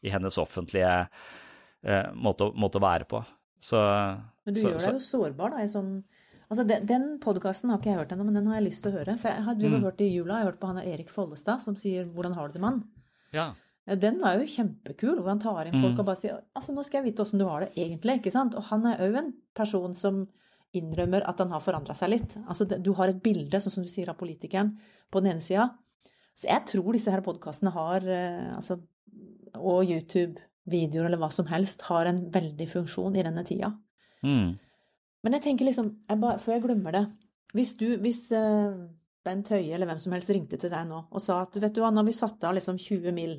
i hennes offentlige eh, måte, måte, å være på. Så, men du så, gjør deg jo sårbar, da, sånn Altså, Den, den podkasten har ikke jeg hørt ennå, men den har jeg lyst til å høre. For jeg har mm. hørt i jula, jeg har hørt på han Erik Follestad som sier 'Hvordan har du det, mann?' Ja. Den var jo kjempekul, hvor han tar inn folk mm. og bare sier altså nå skal jeg vite åssen du har det egentlig. ikke sant? Og han er òg en person som innrømmer at han har forandra seg litt. Altså Du har et bilde, sånn som du sier, av politikeren på den ene sida. Så jeg tror disse her podkastene har, eh, altså, og YouTube videoer eller hva som helst, har en veldig funksjon i denne tida. Mm. Men jeg tenker liksom, jeg bare, før jeg glemmer det Hvis du, hvis uh, Bent Høie eller hvem som helst ringte til deg nå og sa at vet du hva, nå har vi satt av liksom 20 mill.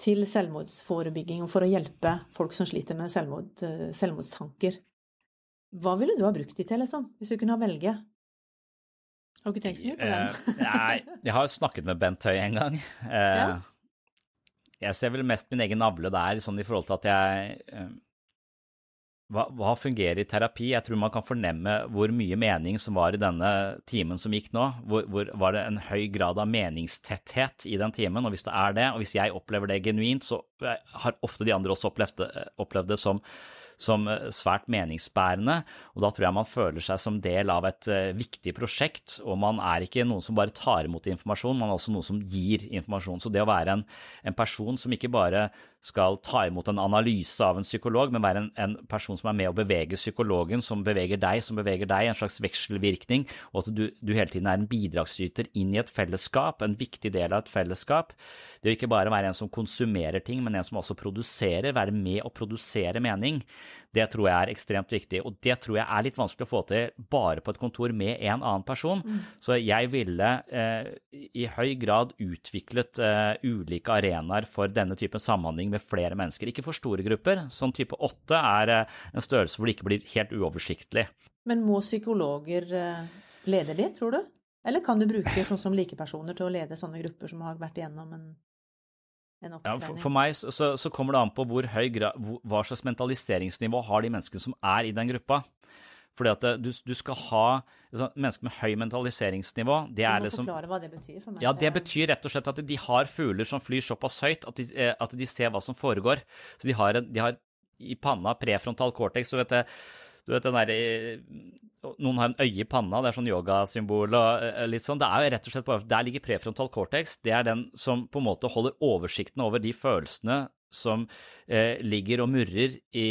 til selvmordsforebygging og for å hjelpe folk som sliter med selvmord, uh, selvmordstanker, hva ville du ha brukt de til, liksom, hvis du kunne velge? Har du ikke tenkt så mye på den? Uh, nei, jeg har snakket med Bent Høie en gang. *laughs* ja jeg ser vel mest min egen navle der, sånn i forhold til at jeg eh, hva, hva, fungerer i terapi? Jeg tror man kan fornemme hvor mye mening som var i denne timen som gikk nå. Hvor, hvor var det en høy grad av meningstetthet i den timen? Og hvis det er det, og hvis jeg opplever det genuint, så eh, har ofte de andre også opplevd det, opplevd det som som eh, svært meningsbærende, og da tror jeg man føler seg som del av et eh, viktig prosjekt, og man er ikke noen som bare tar imot informasjon, man er også noen som gir informasjon. Så det å være en, en person som ikke bare skal ta imot en analyse av en psykolog, men være en, en, person som er med å bevege psykologen, som beveger deg, som beveger deg, en slags vekselvirkning, og at du, du hele tiden er en bidragsyter inn i et fellesskap, en viktig del av et fellesskap. Det å ikke bare være en som konsumerer ting, men en som også produserer, være med å produsere mening, det tror jeg er ekstremt viktig. Og det tror jeg er litt vanskelig å få til bare på et kontor med en annen person. Mm. Så jeg ville eh, i høy grad utviklet eh, ulike arenaer for denne typen samhandling med flere mennesker. Ikke for store grupper. Sånn type åtte er eh, en størrelse hvor det ikke blir helt uoversiktlig. Men må psykologer eh, lede det, tror du? Eller kan du bruke sånn som likepersoner til å lede sånne grupper som har vært igjennom en ja, for, for, meg så, så, kommer det an på hvor høy grad, hva slags mentaliseringsnivå har de menneskene som er i den gruppa. Fordi at du, du skal ha liksom, Mennesker med høy mentaliseringsnivå det er Du må liksom forklare hva det betyr for meg. ja, det betyr rett og slett at de har fugler som flyr såpass høyt at de, eh, at de ser hva som foregår. Så de har, de har i panna prefrontal cortex, så vet jeg du vet den der, Noen har en øye i panna, det er sånn yogasymbol og eh, litt sånn. Det er jo rett og slett bare Der ligger prefrontal cortex. Det er den som på en måte holder oversikten over de følelsene som eh, ligger og murrer i,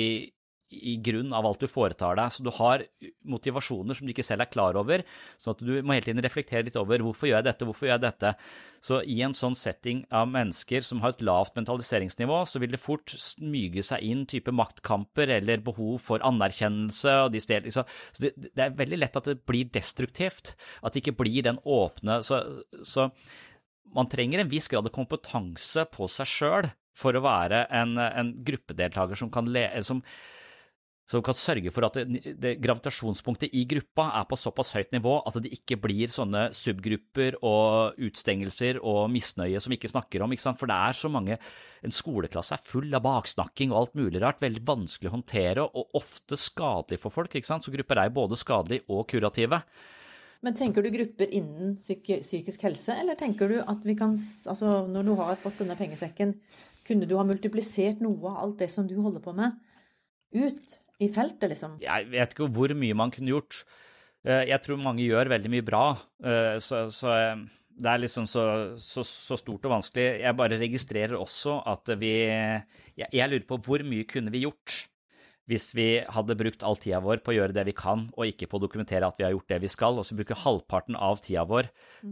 i grunn av alt du foretar deg. Så du har motivasjoner som du ikke selv er klar over, sånn at du må hele tiden reflektere litt over hvorfor gjør jeg dette, hvorfor gjør jeg dette. Så i en sånn setting av mennesker som har et lavt mentaliseringsnivå, så vil det fort smyge seg inn type maktkamper eller behov for anerkjennelse og de steder. Så det, det, er veldig lett at det blir destruktivt, at det ikke blir den åpne så, så man trenger en viss grad av kompetanse på seg sjøl for å være en, en gruppedeltaker som kan, le, som, som kan sørge for at det, det, gravitasjonspunktet i gruppa er på såpass høyt nivå at det ikke blir sånne subgrupper og utstengelser og misnøye som vi ikke snakker om. Ikke For det er så mange En skoleklasse er full av baksnakking og alt mulig rart, veldig vanskelig å håndtere og ofte skadelig for folk. Så grupper er både skadelige og kurative. Men tenker du grupper innen psyk psykisk helse, eller tenker du at vi kan Altså, når du har fått denne pengesekken, kunne du ha multiplisert noe av alt det som du holder på med, ut i feltet, liksom? Jeg vet ikke hvor mye man kunne gjort. Jeg tror mange gjør veldig mye bra, så, så det er liksom så, så, så, stort og vanskelig. Jeg bare registrerer også at vi jeg, jeg lurer på hvor mye kunne vi gjort hvis vi hadde brukt all tida vår på å gjøre det vi kan, og ikke på å dokumentere at vi har gjort det vi skal. og så bruke halvparten av tida vår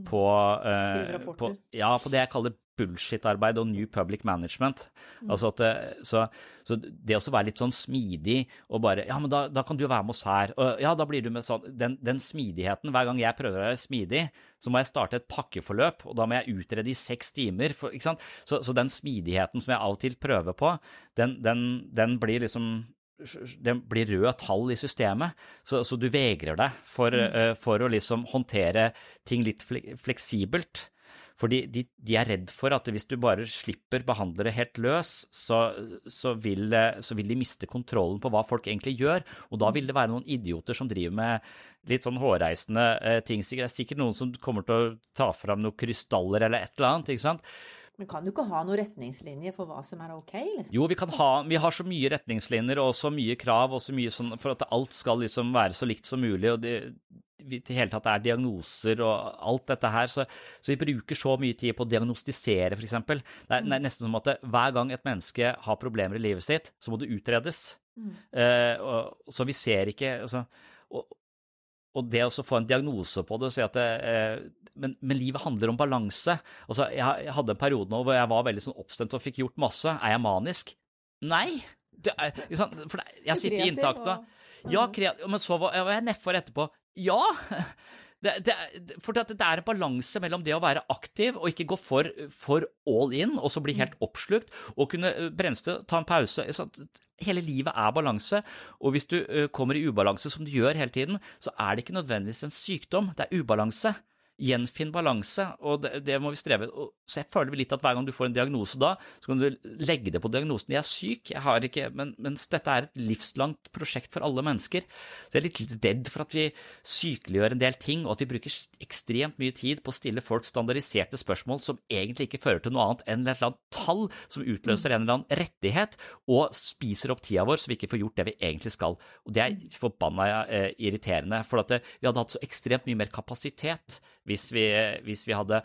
på, uh, på, ja, på det jeg kaller bullshit-arbeid og new public management. Mm. Altså at, så, så, det å være litt sånn smidig og bare Ja, men da, da, kan du jo være med oss her. Og ja, da blir du med sånn Den, den smidigheten, hver gang jeg prøver å være smidig, så må jeg starte et pakkeforløp, og da må jeg utrede i seks timer. For? Så, så, den smidigheten som jeg av og til prøver på, den, den, den blir liksom det blir røde tall i systemet, så, så du vegrer deg for, mm. uh, for, å liksom håndtere ting litt fleksibelt. Fordi de, de, er redd for at hvis du bare slipper behandlere helt løs, så, så, vil, så, vil, de miste kontrollen på hva folk egentlig gjør, og da vil det være noen idioter som driver med litt sånn hårreisende uh, ting. Det er sikkert noen som kommer til å ta fram noen krystaller eller et eller annet, ikke sant. Men kan du ikke ha noen retningslinjer for hva som er ok? Liksom? Jo, vi kan ha Vi har så mye retningslinjer og så mye krav og så mye sånn for at alt skal liksom være så likt som mulig. og det i det hele tatt er diagnoser og alt dette her, så, så vi bruker så mye tid på å diagnostisere, f.eks. Det, det er nesten som at hver gang et menneske har problemer i livet sitt, så må det utredes. Mm. Uh, og, så vi ser ikke altså, og, og det å få en diagnose på det si at det, eh, men, men, livet handler om balanse. Altså, jeg, jeg, hadde en periode nå hvor jeg var veldig sånn oppstemt og fikk gjort masse. Er jeg manisk? Nei. Er, for jeg sitter i inntakt nå. Ja, men så var jeg nedfor etterpå. Ja! Det, det, for det, er en balanse mellom det å være aktiv og ikke gå for, for all in, og så bli helt oppslukt, og kunne bremse, ta en pause. Hele livet er balanse, og hvis du kommer i ubalanse, som du gjør hele tiden, så er det ikke nødvendigvis en sykdom, det er ubalanse. Gjenfinn balanse, og det, det, må vi streve Så jeg føler litt at hver gang du får en diagnose da, så kan du legge det på diagnosen. Jeg er syk, jeg har ikke men, Mens dette er et livslangt prosjekt for alle mennesker. Så jeg er litt redd for at vi sykeliggjør en del ting, og at vi bruker ekstremt mye tid på å stille folk standardiserte spørsmål som egentlig ikke fører til noe annet enn et eller annet tall som utløser en eller annen rettighet, og spiser opp tida vår så vi ikke får gjort det vi egentlig skal. Og det er forbanna eh, irriterende, for at vi hadde hatt så ekstremt mye mer kapasitet hvis vi, hvis vi hadde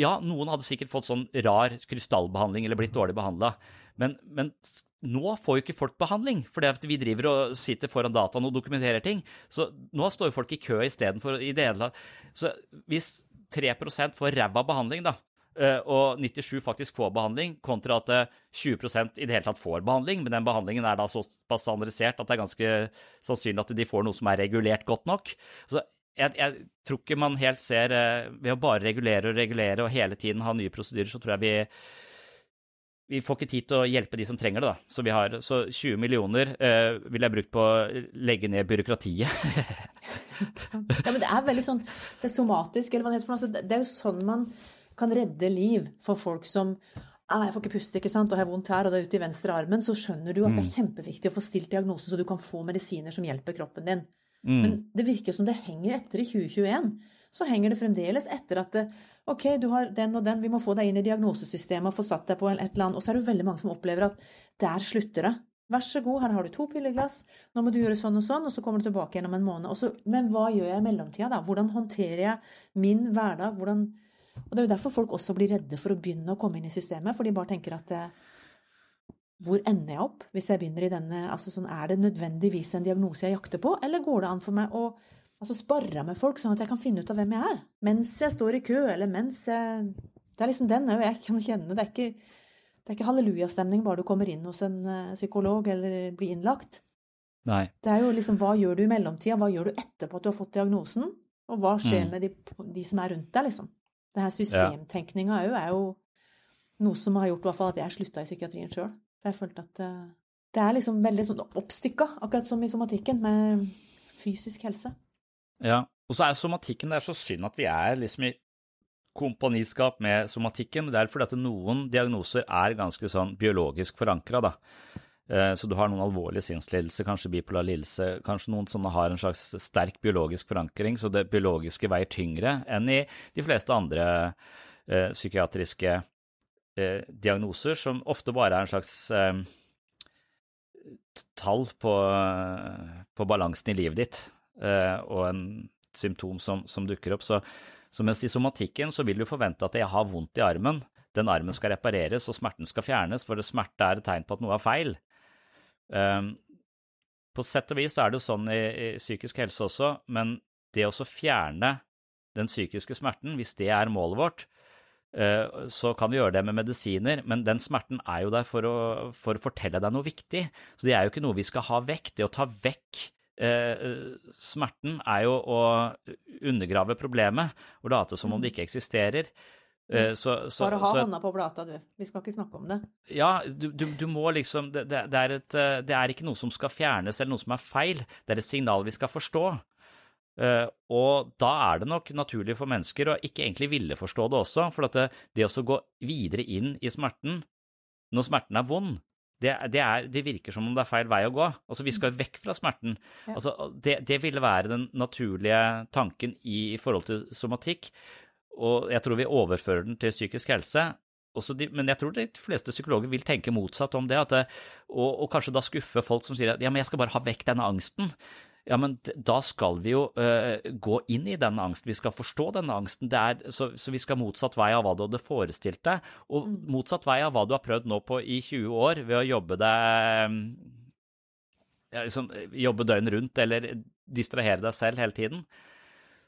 Ja, noen hadde sikkert fått sånn rar krystallbehandling eller blitt dårlig behandla, men, men, nå får jo ikke folk behandling, for det er fordi vi driver og sitter foran dataen og dokumenterer ting. Så nå står jo folk i kø istedenfor i det hele tatt. Så hvis 3% får ræva behandling, da, eh, og 97 faktisk får behandling, kontra at 20 eh, i det hele tatt får behandling, men den behandlingen er da såpass standardisert at det er ganske sannsynlig at de får noe som er regulert godt nok. Så jeg, jeg, tror ikke man helt ser eh, Ved å bare regulere og regulere og hele tiden ha nye prosedyrer, så tror jeg vi vi får ikke tid til å hjelpe de som trenger det. da. Så, vi har, så 20 millioner eh, vil jeg brukt på å legge ned byråkratiet. *laughs* ja, men Det er veldig sånn det er somatisk, eller hva det heter. Altså, det er jo sånn man kan redde liv for folk som ah, jeg får ikke puste, ikke sant, og har vondt her, og det er ute i venstre armen, så skjønner du at det er kjempeviktig å få stilt diagnosen, så du kan få medisiner som hjelper kroppen din. Men det virker som det henger etter i 2021. Så henger det fremdeles etter at det, ok, du har den og den, vi må få deg inn i diagnosesystemet og få satt deg på et eller annet. Og så er det veldig mange som opplever at der slutter det. Vær så god, her har du to pilleglass, nå må du gjøre sånn og sånn, og så kommer du tilbake igjen om en måned. Så, men hva gjør jeg i mellomtida, da? Hvordan håndterer jeg min hverdag? Hvordan Og det er jo derfor folk også blir redde for å begynne å komme inn i systemet, for de bare tenker at eh, hvor ender jeg opp hvis jeg begynner i denne altså sånn, Er det nødvendigvis en diagnose jeg jakter på, eller går det an for meg å altså, sparre med folk, sånn at jeg kan finne ut av hvem jeg er? Mens jeg står i kø, eller mens jeg Det er liksom den jeg kan kjenne. Det er ikke, det er ikke hallelujastemning bare du kommer inn hos en uh, psykolog eller blir innlagt. Nei. Det er jo liksom hva gjør du i mellomtida, hva gjør du etterpå at du har fått diagnosen, og hva skjer Mm. med de, de som er rundt deg, liksom. Det her systemtenkninga òg er jo noe som har gjort i hvert fall at jeg slutta i psykiatrien sjøl. Jeg følte at eh, det er liksom veldig sånn oppstykka, akkurat som i somatikken, med fysisk helse. Ja, og så er somatikken Det er så synd at vi er liksom i kompaniskap med somatikken. Det er fordi at noen diagnoser er ganske sånn biologisk forankra, da. Eh, Så du har noen alvorlige sinnslidelser, kanskje bipolar lidelse, kanskje noen sånne har en slags sterk biologisk forankring, så det biologiske veier tyngre enn i de fleste andre psykiatriske psykiatriske eh, diagnoser, som ofte bare er en slags eh, tall på, på balansen i livet ditt, eh, og en symptom som, som dukker opp. Så, så mens i somatikken så vil du forvente at jeg har vondt i armen, den armen skal repareres og smerten skal fjernes, for smerte er et tegn på at noe er feil. Um, på sett og vis er det jo sånn i, i psykisk helse også, men det å fjerne den psykiske smerten, hvis det er målet vårt, eh, så kan du gjøre det med medisiner, men den smerten er jo der for å, for å fortelle deg noe viktig. Så det er jo ikke noe vi skal ha vekk. Det å ta vekk eh, smerten er jo å undergrave problemet og late som om det ikke eksisterer. Eh, så, så, Bare ha så, hånda på plata, du. Vi skal ikke snakke om det. ja, du, du, du må liksom det, det, det, er et, eh, det er ikke noe som skal fjernes eller noe som er feil, det er et signal vi skal forstå. Eh, og da er det nok naturlig for mennesker å ikke egentlig ville forstå det også, for at det, det å gå videre inn i smerten når smerten er vond, det, det, er, det virker som om det er feil vei å gå. Altså, vi skal vekk fra smerten. Ja. Altså, det, det ville være den naturlige tanken i, i forhold til somatikk, og jeg tror vi overfører den til psykisk helse. De, men jeg tror de fleste psykologer vil tenke motsatt om det, at og, og kanskje da skuffe folk som sier at ja, men jeg skal bare ha vekk denne angsten. Ja, men da skal vi jo uh, gå inn i denne angsten, vi skal forstå denne angsten. Er, så, så vi skal motsatt vei av hva du hadde forestilt deg, og motsatt vei av hva du har prøvd nå på i 20 år ved å jobbe deg ja, liksom, Jobbe døgnet rundt eller distrahere deg selv hele tiden.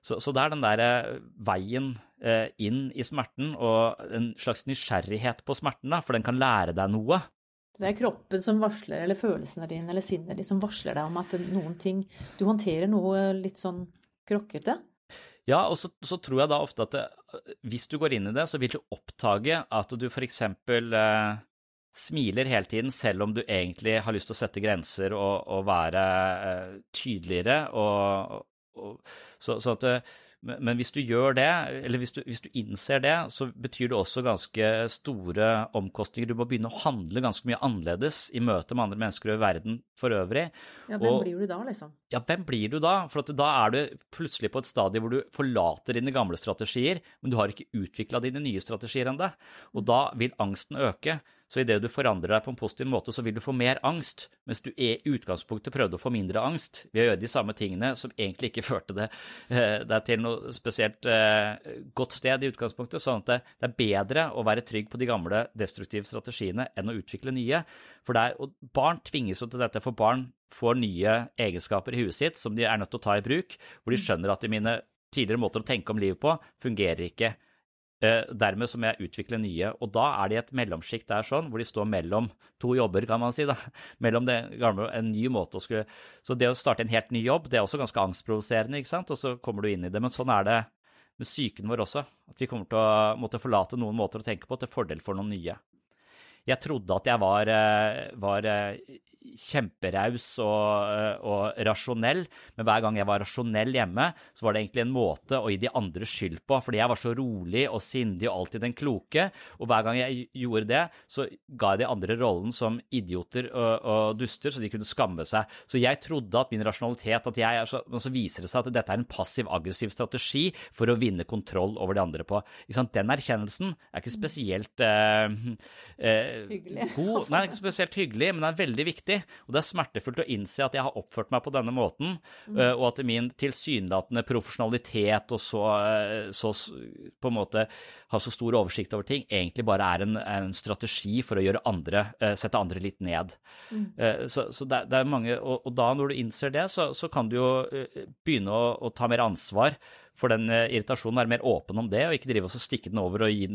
Så, så det er den der eh, veien eh, inn i smerten og en slags nysgjerrighet på smerten, da, for den kan lære deg noe. Det er kroppen som varsler, eller følelsene dine eller sinnet ditt som varsler deg om at noen ting Du håndterer noe litt sånn krokkete. Ja, og så, så tror jeg da ofte at det, hvis du går inn i det, så vil du oppdage at du for eksempel eh, smiler hele tiden, selv om du egentlig har lyst til å sette grenser og, og være eh, tydeligere. Og, og, så, så at, eh, men, men hvis du gjør det, eller hvis du, hvis du innser det, så betyr det også ganske store omkostninger. Du må begynne å handle ganske mye annerledes i møte med andre mennesker og i verden for øvrig. Ja, hvem Og- blir du da, liksom? ja, hvem blir du da? For at da er du plutselig på et stadie hvor du forlater dine gamle strategier, men du har ikke utvikla dine nye strategier ennå. Og da vil angsten øke. Så idet du forandrer deg på en positiv måte, så vil du få mer angst, mens du i utgangspunktet prøvde å få mindre angst ved å gjøre de samme tingene som egentlig ikke *laughs* førte eh, deg til noe spesielt eh, godt sted i utgangspunktet. Sånn at det, det er bedre å være trygg på de gamle destruktive strategiene enn å utvikle nye. For det er, og barn tvinges jo til dette, for barn får nye egenskaper i huet sitt som de er nødt til å ta i bruk, hvor de skjønner at de mine tidligere måter å tenke om livet på fungerer ikke. Eh, dermed så må jeg utvikle nye, og da er de et mellomsjikt der sånn, hvor de står mellom to jobber, kan man si, da. *laughs* Mellom det gamle en ny måte å skulle Så det å starte en helt ny jobb, det er også ganske angstprovoserende, ikke sant, og så kommer du inn i det. Men sånn er det med psyken vår også, at vi kommer til å måtte forlate noen måter å tenke på til fordel for noen nye. Jeg trodde at jeg var, eh, var eh, kjemperaus og, eh, og, rasjonell, men hver gang jeg var rasjonell hjemme, så var det egentlig en måte å gi de andre skyld på, fordi jeg var så rolig og sindig og alltid den kloke, og hver gang jeg gjorde det, så ga jeg de andre rollen som idioter og, og duster, så de kunne skamme seg. Så jeg trodde at min rasjonalitet at jeg, så, Men så viser det seg at dette er en passiv-aggressiv strategi for å vinne kontroll over de andre på. Den erkjennelsen er ikke spesielt eh, eh, god, nei, ikke spesielt hyggelig, men den er veldig viktig. Og det er smertefullt å innse at jeg har oppført meg på denne måten, mm. og at min tilsynelatende profesjonalitet og så, eh, så, på en måte har så stor oversikt over ting, egentlig bare er en, en strategi for å gjøre andre, eh, sette andre litt ned. Mm. Så, så det, det, er mange, og, og, da når du innser det, så, så kan du jo begynne å, å ta mer ansvar for den eh, irritasjonen, være mer åpen om det, og ikke drive og stikke den over og gi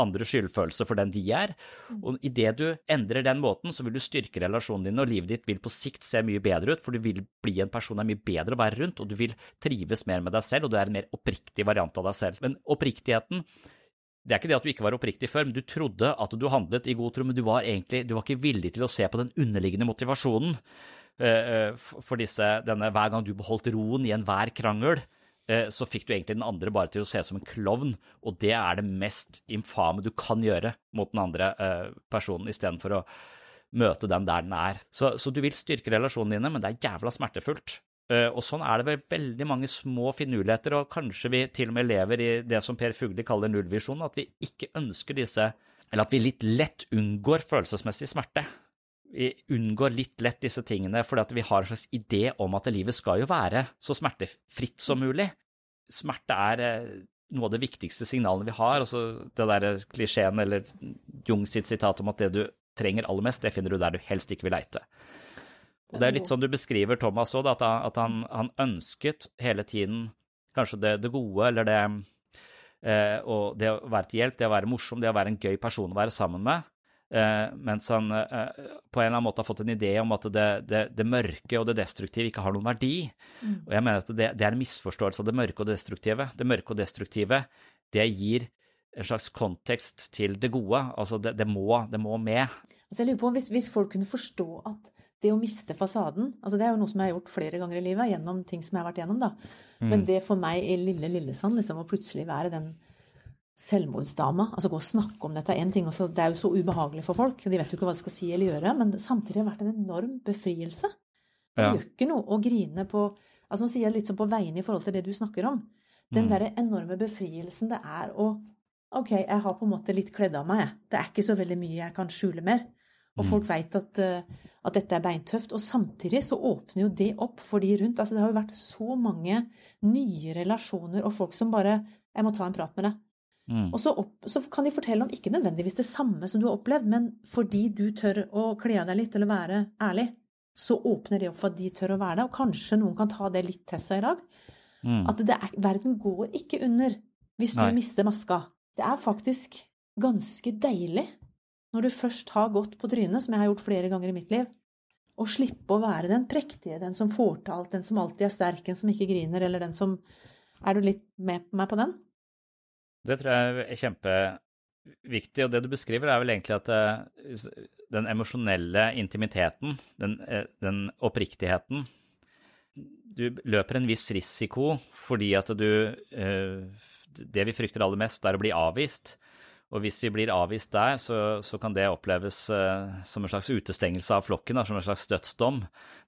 andre skyldfølelse for den de er. Mm. Og Idet du endrer den måten, så vil du styrke relasjonen din, og livet ditt vil på sikt se mye bedre ut, for du vil bli en person det er mye bedre å være rundt, og du vil trives mer med deg selv, og du er en mer oppriktig variant av deg selv. Men oppriktigheten det er ikke det at du ikke var oppriktig før, men du trodde at du handlet i god tro, men du var egentlig du var ikke villig til å se på den underliggende motivasjonen uh, for disse, denne hver gang du beholdt roen i enhver krangel, Eh, så fikk du egentlig den andre bare til å se ut som en klovn, og det er det mest infame du kan gjøre mot den andre eh, personen, istedenfor å møte den der den er. Så, så, du vil styrke relasjonene dine, men det er jævla smertefullt. Eh, og sånn er det vel veldig mange små finurligheter, og kanskje vi til og med lever i det som Per Fugli kaller nullvisjonen, at vi ikke ønsker disse, eller at vi litt lett unngår følelsesmessig smerte vi unngår litt lett disse tingene fordi vi har en slags idé om at livet skal jo være så smertefritt som mulig. Smerte er eh, noe av det viktigste signalene vi har. altså Det der klisjeen eller Jung sitt sitat om at det du trenger aller mest, det finner du der du helst ikke vil leite. Og Det er litt sånn du beskriver Thomas òg, at, han, han, ønsket hele tiden kanskje det, det gode eller det eh, og det å være til hjelp, det å være morsom, det å være en gøy person å være sammen med. Uh, mens han uh, på en eller annen måte har fått en idé om at det, det, det mørke og det destruktive ikke har noen verdi. Mm. Og jeg mener at det, det, er en misforståelse av det mørke og det destruktive. Det mørke og destruktive, det gir en slags kontekst til det gode. Altså, det, må, må, med. Altså jeg lurer på hvis, hvis, folk kunne forstå at det å miste fasaden altså Det er jo noe som jeg har gjort flere ganger i livet, gjennom ting som jeg har vært gjennom, da. Mm. Men det for meg i lille Lillesand, liksom, å plutselig være den selvmordsdama. Altså gå og snakke om dette er én ting. Også, det er jo så ubehagelig for folk, og de vet jo ikke hva de skal si eller gjøre. Men samtidig har det vært en enorm befrielse. Det ja. gjør ikke noe å grine på altså Nå sier jeg litt sånn på vegne i forhold til det du snakker om. Den mm. derre enorme befrielsen det er å Ok, jeg har på en måte litt kledd av meg, jeg. Det er ikke så veldig mye jeg kan skjule mer. Og mm. folk veit at, uh, at, dette er beintøft. Og samtidig så åpner jo det opp for de rundt. Altså det har jo vært så mange nye relasjoner og folk som bare Jeg må ta en prat med deg. Mm. Og så, opp, så, kan de fortelle om ikke nødvendigvis det samme som du har opplevd, men fordi du tør å kle av deg litt eller være ærlig, så åpner det opp for at de tør å være det. Og kanskje noen kan ta det litt til seg i dag. Mm. At er, verden går ikke under hvis du Nei. mister maska. Det er faktisk ganske deilig når du først har gått på trynet, som jeg har gjort flere ganger i mitt liv, å slippe å være den prektige, den som får til alt, den som alltid er sterk, den som ikke griner, eller den som Er du litt med meg på den? Det tror jeg er kjempeviktig, og det du beskriver er vel egentlig at eh, den emosjonelle intimiteten, den, eh, den, oppriktigheten Du løper en viss risiko fordi at du eh, Det vi frykter aller mest, er å bli avvist. Og hvis vi blir avvist der, så, så kan det oppleves uh, som en slags utestengelse av flokken, da, som en slags dødsdom,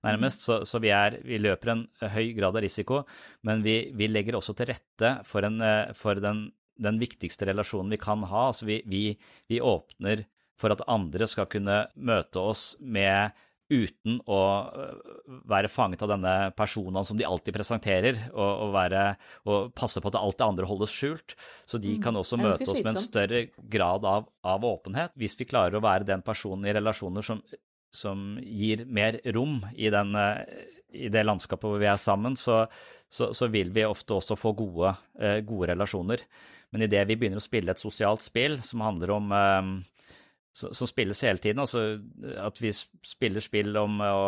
nærmest. Så, så vi, er, vi, løper en høy grad av risiko, men vi, vi legger også til rette for, en, uh, for den den viktigste relasjonen vi kan ha. Altså vi, vi, vi, åpner for at andre skal kunne møte oss med uten å øh, være fanget av denne personen som de alltid presenterer, og, og, være, og passe på at alt det andre holdes skjult. Så de mm. kan også møte oss med en større grad av, av, åpenhet, hvis vi klarer å være den personen i relasjoner som, som gir mer rom i, den, øh, i det landskapet hvor vi er sammen, så, så, så vil vi ofte også få gode, eh, gode relasjoner. Men idet vi begynner å spille et sosialt spill som handler om eh, Som spilles hele tiden, altså at vi spiller spill om å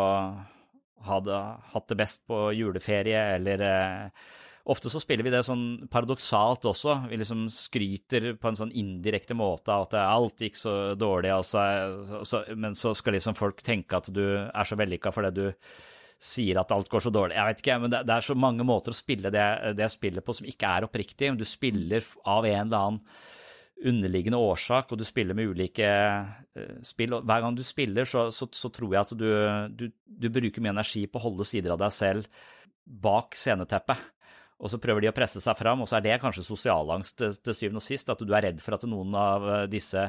ha det, hatt det best på juleferie, eller eh, Ofte så spiller vi det sånn paradoksalt også. Vi liksom skryter på en sånn indirekte måte av at alt gikk så dårlig, altså, så, men så skal liksom folk tenke at du er så vellykka fordi du sier at alt går så dårlig. Jeg vet ikke, men det, det er så mange måter å spille det, det spillet på som ikke er oppriktig. Du spiller av en eller annen underliggende årsak, og du spiller med ulike uh, spill. og Hver gang du spiller, så, så, så tror jeg at du, du, du, bruker mye energi på å holde sider av deg selv bak sceneteppet. Og så prøver de å presse seg fram, og så er det kanskje sosialangst til syvende og sist. At du er redd for at noen av eh, disse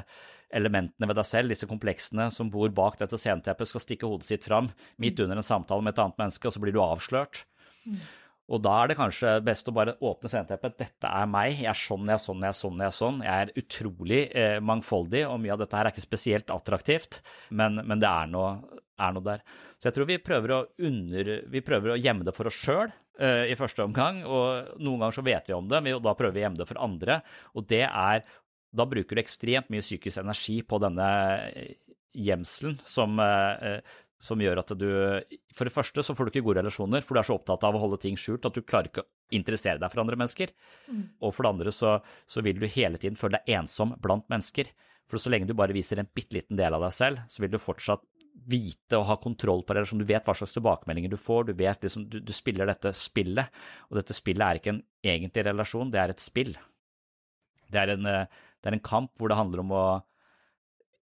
elementene ved deg selv, disse kompleksene som bor bak dette sceneteppet, skal stikke hodet sitt fram midt under en samtale med et annet menneske, og så blir du avslørt. Mm. Og da er det kanskje best å bare åpne sceneteppet. Dette er meg. Jeg er sånn, jeg er sånn, jeg er sånn. Jeg er sånn. Jeg er utrolig eh, mangfoldig, og mye av dette her er ikke spesielt attraktivt, men, men det er noe, er noe, der. Så jeg tror vi prøver å, under, vi prøver å gjemme det for oss sjøl eh, i første omgang, og noen ganger så vet vi om det, men da prøver vi å gjemme det for andre. Og det er Da bruker du ekstremt mye psykisk energi på denne eh, gjemselen som, eh, som gjør at du For det første så får du ikke gode relasjoner, for du er så opptatt av å holde ting skjult at du klarer ikke å interessere deg for andre mennesker. Mm. Og for det andre så, så, vil du hele tiden føle deg ensom blant mennesker. For så lenge du bare viser en bitte liten del av deg selv, så vil du fortsatt vite og ha kontroll på relasjonen. Du vet hva slags tilbakemeldinger du får, du vet liksom, du, du spiller dette spillet. Og dette spillet er ikke en egentlig relasjon, det er et spill. Det er en, det er en kamp hvor det handler om å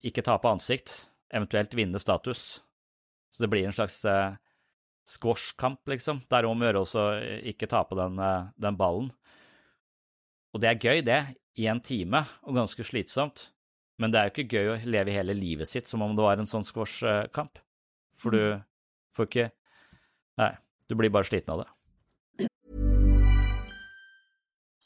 ikke tape ansikt, eventuelt vinne status så det blir en slags eh, squashkamp, liksom. Det er om å gjøre å ikke tape den, eh, den ballen. Og det er gøy, det, i en time, og ganske slitsomt. Men det er jo ikke gøy å leve hele livet sitt som om det var en sånn squashkamp. For du mm. får ikke Nei, du blir bare sliten av det.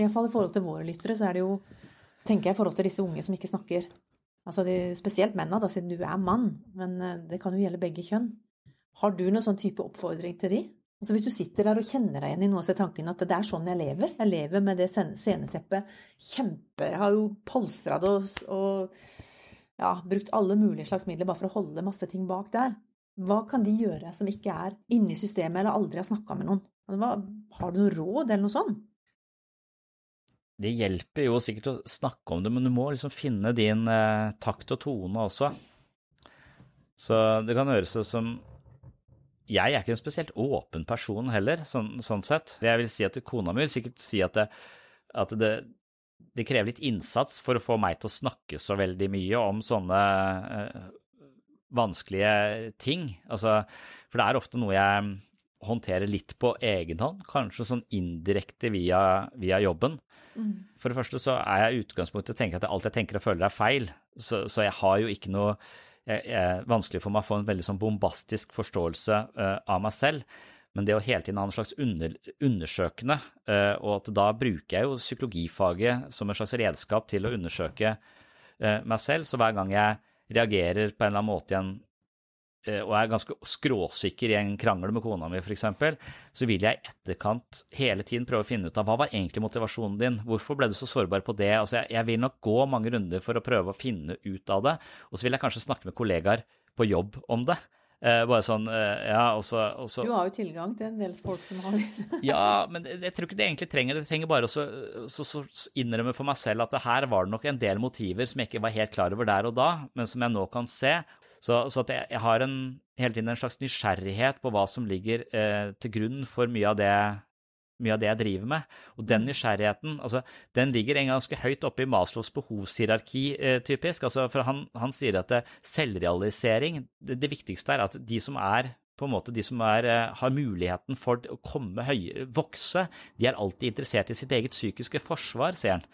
Iallfall i forhold til våre lyttere, så er det jo tenker jeg, i forhold til disse unge som ikke snakker altså de, Spesielt mennene, da, siden du er mann, men eh, det kan jo gjelde begge kjønn. Har du noen sånn type oppfordring til de? Altså Hvis du sitter der og kjenner deg igjen i noen av tankene at det er sånn jeg lever. Jeg lever med det sceneteppet. Kjempe Jeg har jo polstra det og, og ja, brukt alle mulige slags midler bare for å holde masse ting bak der. Hva kan de gjøre som ikke er inne i systemet eller aldri har snakka med noen? Hva, har du noe råd eller noe sånt? Det hjelper jo sikkert å snakke om det, men du må liksom finne din eh, takt og tone også. Så det kan høres ut som Jeg er ikke en spesielt åpen person heller, sånn, sånn sett. Jeg vil si at kona mi vil sikkert si at, det, at det, det, krever litt innsats for å få meg til å snakke så veldig mye om sånne eh, vanskelige ting. Altså, for det er ofte noe jeg håndtere litt på egen hånd, kanskje sånn indirekte via, via jobben. Mm. For det første så er jeg i utgangspunktet tenker at alt jeg tenker og føler er feil, så, så jeg har jo ikke noe Vanskelig for meg å få en veldig sånn bombastisk forståelse uh, av meg selv. Men det å hele tiden ha en slags under, undersøkende, uh, og at da bruker jeg jo psykologifaget som en slags redskap til å undersøke uh, meg selv, så hver gang jeg reagerer på en eller annen måte i en og er ganske skråsikker i en krangel med kona mi, f.eks., så vil jeg i etterkant hele tiden prøve å finne ut av hva var egentlig motivasjonen din, hvorfor ble du så sårbar på det? Altså, jeg, jeg vil nok gå mange runder for å prøve å finne ut av det, og så vil jeg kanskje snakke med kollegaer på jobb om det. Eh, bare sånn, eh, ja, og så, Du har jo tilgang til en del folk som har *laughs* Ja, men jeg tror ikke det egentlig trenger det. trenger bare å innrømme for meg selv at det her var det nok en del motiver som jeg ikke var helt klar over der og da, men som jeg nå kan se, så, så jeg, jeg, har en, hele tiden en slags nysgjerrighet på hva som ligger eh, til grunn for mye av, det, mye av det jeg driver med. Og den nysgjerrigheten altså, den ligger en ganske høyt oppe i Maslows behovshierarki, eh, typisk. Altså, for han, han, sier at det, selvrealisering det, det, viktigste er at de som er på en måte de som er, eh, har muligheten for å komme høyere, vokse, de er alltid interessert i sitt eget psykiske forsvar, sier han.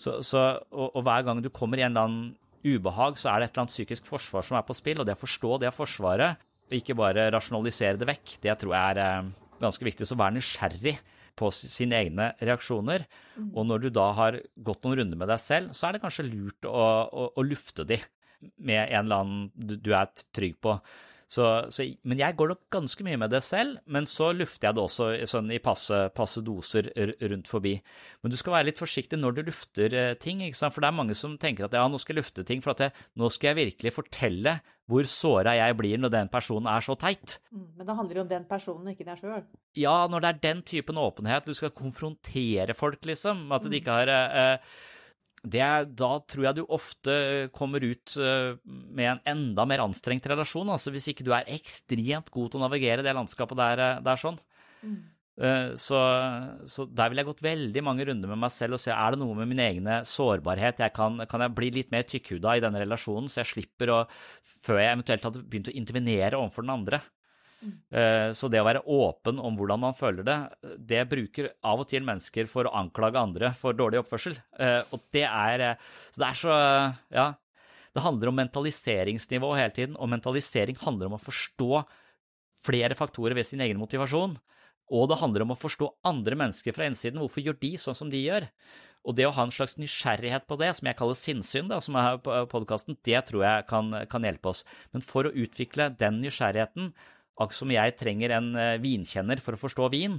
Så, så, og, og, hver gang du kommer i en eller annen ubehag, så er det et eller annet psykisk forsvar som er på spill, og det å forstå det forsvaret, og ikke bare rasjonalisere det vekk, det tror jeg er eh, ganske viktig. Så vær nysgjerrig på sine egne reaksjoner. Mm. Og når du da har gått noen runder med deg selv, så er det kanskje lurt å, å, å lufte de med en eller annen du, du er trygg på. Så, så, men jeg går nok ganske mye med det selv, men så lufter jeg det også sånn i passe, passe, doser rundt forbi. Men du skal være litt forsiktig når du lufter eh, ting, for det er mange som tenker at ja, nå skal jeg lufte ting, for at jeg, nå skal jeg virkelig fortelle hvor såra jeg blir når den personen er så teit. Mm, men da handler det om den personen, ikke deg sjøl? Ja, når det er den typen åpenhet, du skal konfrontere folk, liksom, at de ikke har eh, det, da tror jeg du ofte kommer ut eh, med en enda mer anstrengt relasjon, altså hvis ikke du er ekstremt god til å navigere det landskapet der, eh, der sånn. Mm. Eh, så, så, der vil jeg gått veldig mange runder med meg selv og se er det noe med min egne sårbarhet. Jeg kan, kan, jeg bli litt mer tykkhuda i denne relasjonen, så jeg slipper å, før jeg eventuelt hadde begynt å intervenere overfor den andre. Eh, så det å være åpen om hvordan man føler det, det bruker av og til mennesker for å anklage andre for dårlig oppførsel. Eh, og det er eh, Så det er så Ja. Det handler om mentaliseringsnivå hele tiden, og mentalisering handler om å forstå flere faktorer ved sin egen motivasjon. Og det handler om å forstå andre mennesker fra innsiden. Hvorfor gjør de sånn som de gjør? Og det å ha en slags nysgjerrighet på det, som jeg kaller sinnssyn, som er podkasten, det tror jeg kan, kan hjelpe oss. Men for å utvikle den nysgjerrigheten, Akkurat som jeg trenger en eh, vinkjenner for å forstå vin,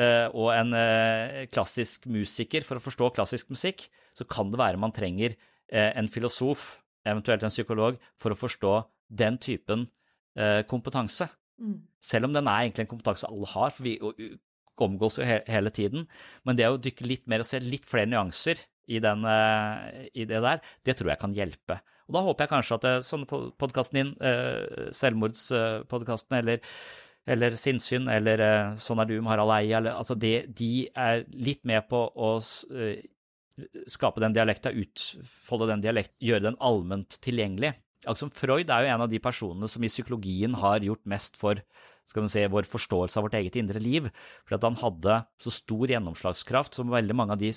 eh, og en eh, klassisk musiker for å forstå klassisk musikk, så kan det være man trenger en filosof, eventuelt en psykolog, for å forstå den typen kompetanse. Mm. Selv om den er egentlig en kompetanse alle har, for vi omgås jo hele tiden. Men det å dykke litt mer og se litt flere nyanser i, den, i det der, det tror jeg kan hjelpe. Og da håper jeg kanskje at sånne sånn podkasten din, eh, selvmordspodkasten eller, eller sinnssyn, eller eh, Sånn er du med Harald Eie, altså de, de, er litt med på å eh, skape den dialekta, utfolde den dialekten, gjøre den allment tilgjengelig. Altså, Freud er jo en av de personene som i psykologien har gjort mest for skal vi si, vår forståelse av vårt eget indre liv, fordi at han hadde så stor gjennomslagskraft som veldig mange av de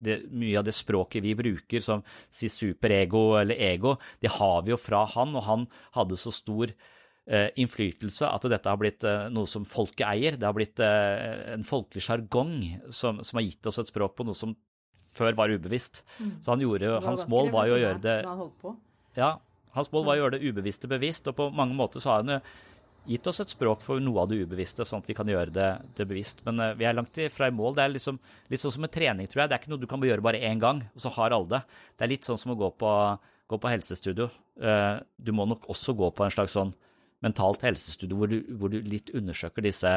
det, mye av det språket vi bruker, som si superego eller ego, det har vi jo fra han, og han hadde så stor eh, innflytelse at dette har blitt eh, noe som folket eier. Det har blitt eh, en folkelig sjargong som, som, har gitt oss et språk på noe som før var ubevisst. Mm. Så han gjorde, hans mål var jo å gjøre det Ja, hans mål var å gjøre det ubevisste bevisst, og på mange måter så har han jo gitt oss et språk for noe av det ubevisste, sånn at vi kan gjøre det, det bevisst. Men uh, vi er langt ifra i mål. Det er liksom, litt sånn som en trening, tror jeg. Det er ikke noe du kan gjøre bare én gang, og så har alle det. Det er litt sånn som å gå på, gå på helsestudio. Uh, du må nok også gå på en slags sånn mentalt helsestudio hvor du, hvor du litt undersøker disse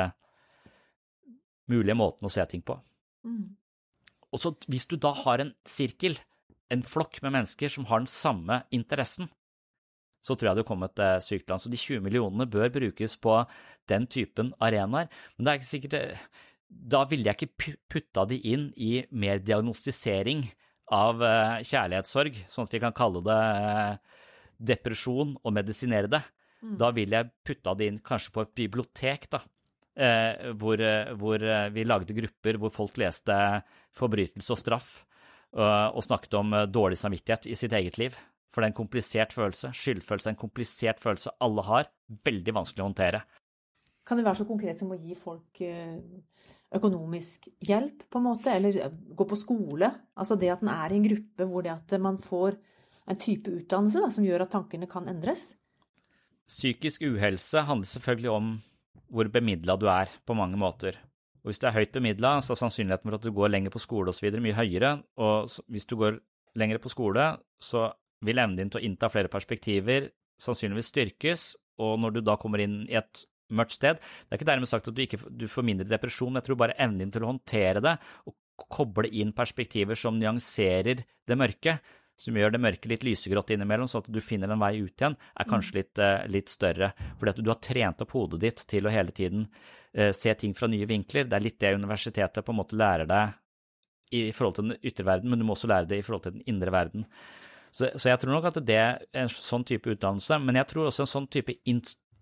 mulige måtene å se ting på. Mm. Og så hvis du da har en sirkel, en flokk med mennesker som har den samme interessen, så tror jeg det kom eh, sykt land. Så de 20 millionene bør brukes på den typen arenaer. Men det er ikke sikkert eh, Da ville jeg ikke putta de inn i mer diagnostisering av eh, kjærlighetssorg, sånn at vi kan kalle det depresjon og medisinere det. Mm. Da ville jeg putta det inn kanskje på et bibliotek, da. hvor, hvor vi lagde grupper hvor folk leste forbrytelse og straff, og snakket om dårlig samvittighet i sitt eget liv. For det er en komplisert følelse. Skyldfølelse er en komplisert følelse alle har. Veldig vanskelig å håndtere. Kan det være så konkret som å gi folk eh, økonomisk hjelp, på en måte? Eller eh, gå på skole? Altså det at en er i en gruppe hvor det at man får en type utdannelse da, som gjør at tankene kan endres? psykisk uhelse handler selvfølgelig om hvor bemidla du er, på mange måter. Og hvis du er høyt bemidla, så er sannsynligheten for at du går lenger på skole osv. mye høyere, og hvis du går lenger på skole, så vil evnen din til å innta flere perspektiver sannsynligvis styrkes, og når du da kommer inn i et mørkt sted Det er ikke dermed sagt at du ikke du får mindre depresjon, jeg tror bare evnen din til å håndtere det og koble inn perspektiver som nyanserer det mørke, som gjør det mørke litt lysegrått innimellom, sånn at du finner en vei ut igjen, er kanskje litt, uh, litt større. Fordi at du har trent opp hodet ditt til å hele tiden uh, se ting fra nye vinkler. Det er litt det universitetet på en måte lærer deg i forhold til den ytre verden, men du må også lære det i forhold til den indre verden. Så, så jeg tror nok at det er en sånn type utdannelse, men jeg tror også en sånn type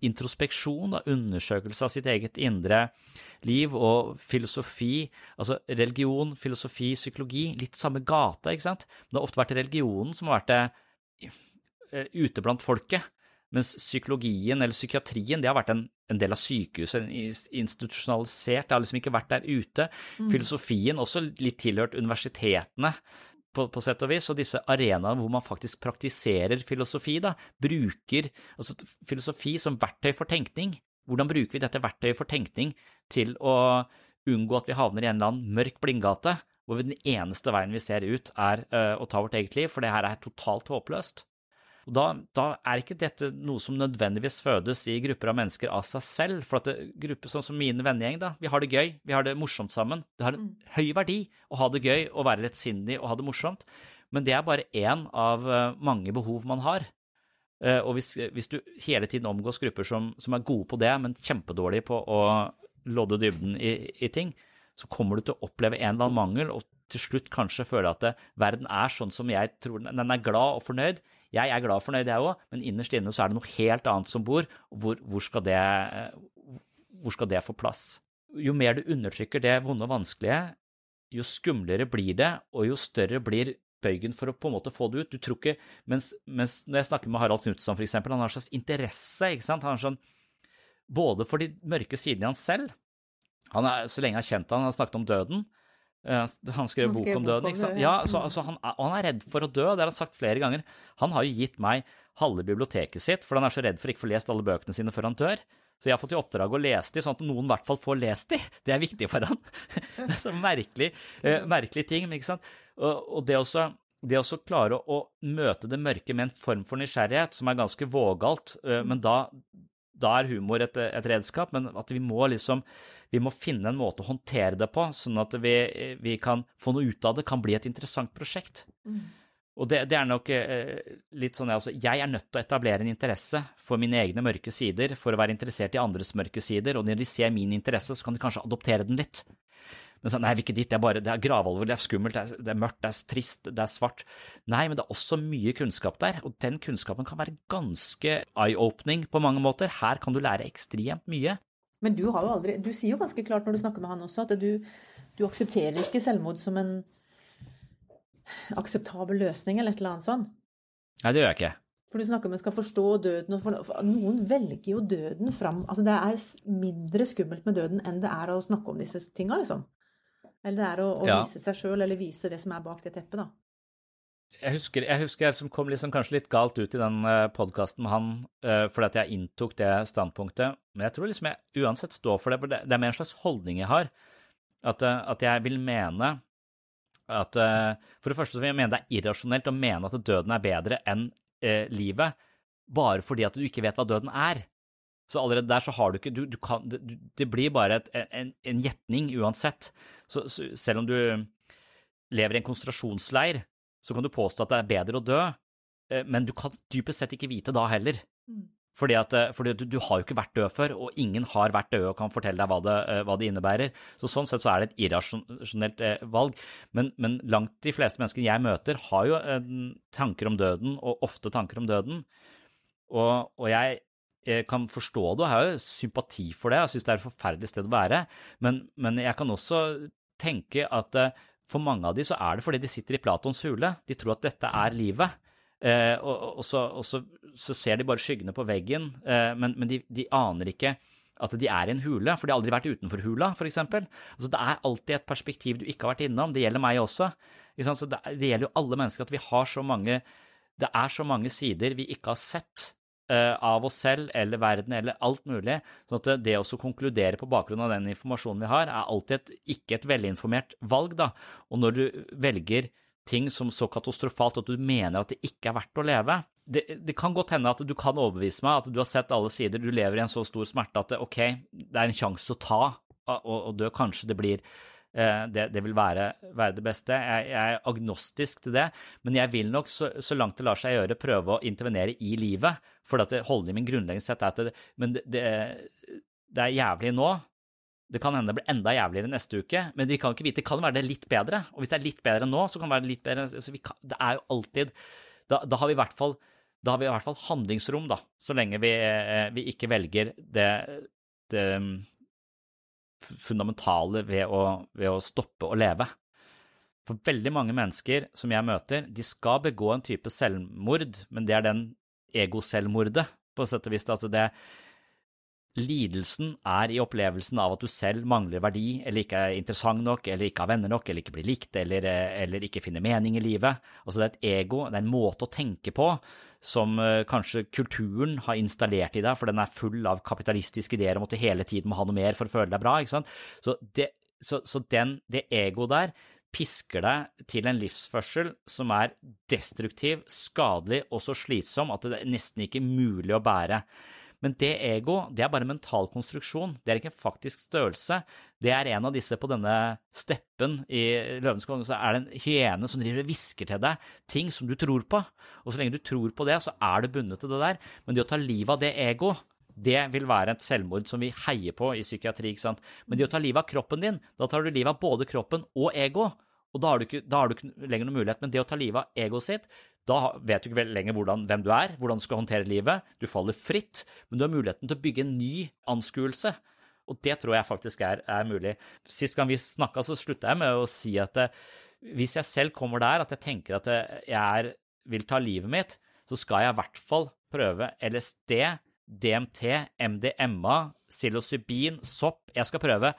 introspeksjon, da, undersøkelse av sitt eget indre liv og filosofi, altså religion, filosofi, psykologi, litt samme gate, ikke sant? Men det har ofte vært religionen som har vært det eh, ute blant folket, mens psykologien eller psykiatrien det har vært en, en del av sykehuset, institusjonalisert, det har liksom ikke vært der ute. Mm. Filosofien også litt tilhørt universitetene, på, på, sett og vis, og disse arenaene hvor man faktisk praktiserer filosofi, da, bruker altså filosofi som verktøy for tenkning. Hvordan bruker vi dette verktøyet for tenkning til å unngå at vi havner i en eller annen mørk blindgate, hvor den eneste veien vi ser ut, er uh, å ta vårt eget liv, for det her er totalt håpløst. Og da, da, er ikke dette noe som nødvendigvis fødes i grupper av mennesker av seg selv. For at det, grupper sånn som min vennegjeng, da, vi har det gøy, vi har det morsomt sammen. Det har en mm. høy verdi å ha det gøy og være lettsindig og ha det morsomt. Men det er bare én av uh, mange behov man har. Uh, og hvis, hvis, du hele tiden omgås grupper som, som, er gode på det, men kjempedårlige på å lodde dybden i, i, ting, så kommer du til å oppleve en eller annen mangel, og til slutt kanskje føle at det, verden er sånn som jeg tror den, den er glad og fornøyd. Jeg er glad og fornøyd, jeg òg, men innerst inne så er det noe helt annet som bor. Hvor, hvor, skal det, hvor skal det få plass? Jo mer du undertrykker det vonde og vanskelige, jo skumlere blir det, og jo større blir bøygen for å på en måte få det ut. Du tror ikke, mens, mens Når jeg snakker med Harald Knutson, f.eks., han har en slags interesse, ikke sant? Han har sånn, både for de mørke sidene i han selv han er, Så lenge jeg har kjent han, han har snakket om døden, han skrev han bok om døden, ikke sant. Ja, så, så han, og han er redd for å dø, det har han sagt flere ganger. Han har jo gitt meg halve biblioteket sitt, for han er så redd for ikke å få lest alle bøkene sine før han dør. Så jeg har fått i oppdrag å lese de, sånn at noen i hvert fall får lest de. *laughs* Det er viktig for han. *laughs* Det er så merkelig, eh, merkelig ting, ikke sant. Og, og det også det å klare å, møte det mørke med en form for nysgjerrighet, som er ganske vågalt, uh, men da, da er humor et, et, redskap, men at vi må liksom vi må finne en måte å håndtere det på, sånn at vi, vi kan få noe ut av det, kan bli et interessant prosjekt. Mm. Og det, det, er nok eh, litt sånn altså, Jeg er nødt til å etablere en interesse for mine egne mørke sider, for å være interessert i andres mørke sider, og når de ser min interesse, så kan de kanskje adoptere den litt. Men sånn, nei, vi ikke dit, det er bare, det er gravalvor, det er skummelt, det er, det er, mørkt, det er trist, det er svart. Nei, men det er også mye kunnskap der, og den kunnskapen kan være ganske eye-opening på mange måter. Her kan du lære ekstremt mye. Men du har jo aldri Du sier jo ganske klart når du snakker med han også, at du, du aksepterer ikke selvmord som en akseptabel løsning eller et eller annet sånt. Nei, det gjør jeg ikke. For du snakker om at skal forstå døden for, Noen velger jo døden fram Altså det er mindre skummelt med døden enn det er å snakke om disse tinga, liksom. Eller det er å, å ja. vise seg sjøl, eller vise det som er bak det teppet, da. Jeg husker, jeg husker jeg som kom liksom kanskje litt galt ut i den uh, eh, podkasten med han uh, fordi at jeg inntok det standpunktet, men jeg tror liksom jeg uansett står for det, for det, det er mer en slags holdning jeg har. At, uh, at jeg vil mene at uh, For det første så vil jeg mene det er irrasjonelt å mene at døden er bedre enn livet, bare fordi at du ikke vet hva døden er. Så allerede der så har du ikke du, du kan, det, det, blir bare et, en, en gjetning uansett. Så, så, selv om du lever i en konsentrasjonsleir, så kan du påstå at det er bedre å dø, eh, men du kan dypest sett ikke vite da heller. Mm. Fordi, at, eh, fordi du, du, har jo ikke vært død før, og ingen har vært død og kan fortelle deg hva det, eh, hva det innebærer. Så Sånn sett så er det et irrasjonelt valg. Men, men, langt de fleste menneskene jeg møter, har jo tanker om døden, og ofte tanker om døden. Og, og jeg jeg kan forstå det og har jo sympati for det, jeg synes det er et forferdelig sted å være, men, men, jeg kan også tenke at eh, for mange av de så er det fordi de sitter i Platons hule, de tror at dette er livet. Eh, og, og, så, og så, så, ser de bare skyggene på veggen, eh, men, men de, de, aner ikke at de er i en hule, for de har aldri vært utenfor hula, for. Altså, det er alltid et perspektiv du ikke har vært innom, det gjelder meg også. Så det, det gjelder jo alle mennesker at vi har så mange Det er så mange sider vi ikke har sett av oss selv eller verden eller alt mulig. sånn at det å konkludere på bakgrunn av den informasjonen vi har, er alltid et, ikke et velinformert valg. da. Og når du velger ting som så katastrofalt at du mener at det ikke er verdt å leve, det, det, kan godt hende at du kan overbevise meg, at du har sett alle sider, du lever i en så stor smerte at det, ok, det er en sjanse å ta og, og dø. Kanskje det blir Eh, det, det vil være, være, det beste. Jeg, jeg, er agnostisk til det, men jeg vil nok, så, så, langt det lar seg gjøre, prøve å intervenere i livet. For holdningen min grunnleggende sett er at det, men det, det, det, er jævlig nå. Det kan hende det blir enda jævligere neste uke, men vi kan ikke vite. Det kan være det litt bedre. Og hvis det er litt bedre nå, så kan det være litt bedre kan, Det er jo alltid da, da, har vi i hvert fall da har vi i hvert fall handlingsrom, da, så lenge vi, eh, vi ikke velger det, det fundamentale ved å, ved å stoppe å leve. For veldig mange mennesker som jeg møter, de skal begå en type selvmord, men det er den egoselvmordet, på sett og vis. Altså det, Lidelsen er i opplevelsen av at du selv mangler verdi, eller ikke er interessant nok, eller ikke har venner nok, eller ikke blir likt, eller, eller ikke finner mening i livet. Altså det er et ego, det er en måte å tenke på som uh, kanskje kulturen har installert i deg, for den er full av kapitalistiske ideer om at du hele tiden må ha noe mer for å føle deg bra. ikke sant? Så det, så, så den, det egoet der pisker deg til en livsførsel som er destruktiv, skadelig og så slitsom at det er nesten ikke mulig å bære. Men det ego, det er bare mental konstruksjon, det er ikke en faktisk størrelse. Det er en av disse på denne steppen i Løvenes konge, så er det en hyene som driver og hvisker til deg ting som du tror på. Og så lenge du tror på det, så er du bundet til det der. Men det å ta livet av det ego, det vil være et selvmord som vi heier på i psykiatri. ikke sant? Men det å ta livet av kroppen din, da tar du livet av både kroppen og ego. Og da har, du ikke, da har du ikke lenger noen mulighet. Men det å ta livet av egoet sitt, da vet du ikke lenger hvordan, hvem du er, hvordan du skal håndtere livet. Du faller fritt, men du har muligheten til å bygge en ny anskuelse. Og det tror jeg faktisk er, er mulig. Sist gang vi snakka, så slutta jeg med å si at eh, hvis jeg selv kommer der at jeg tenker at eh, jeg er, vil ta livet mitt, så skal jeg i hvert fall prøve LSD, DMT, MDMA, psilocybin, sopp. Jeg skal prøve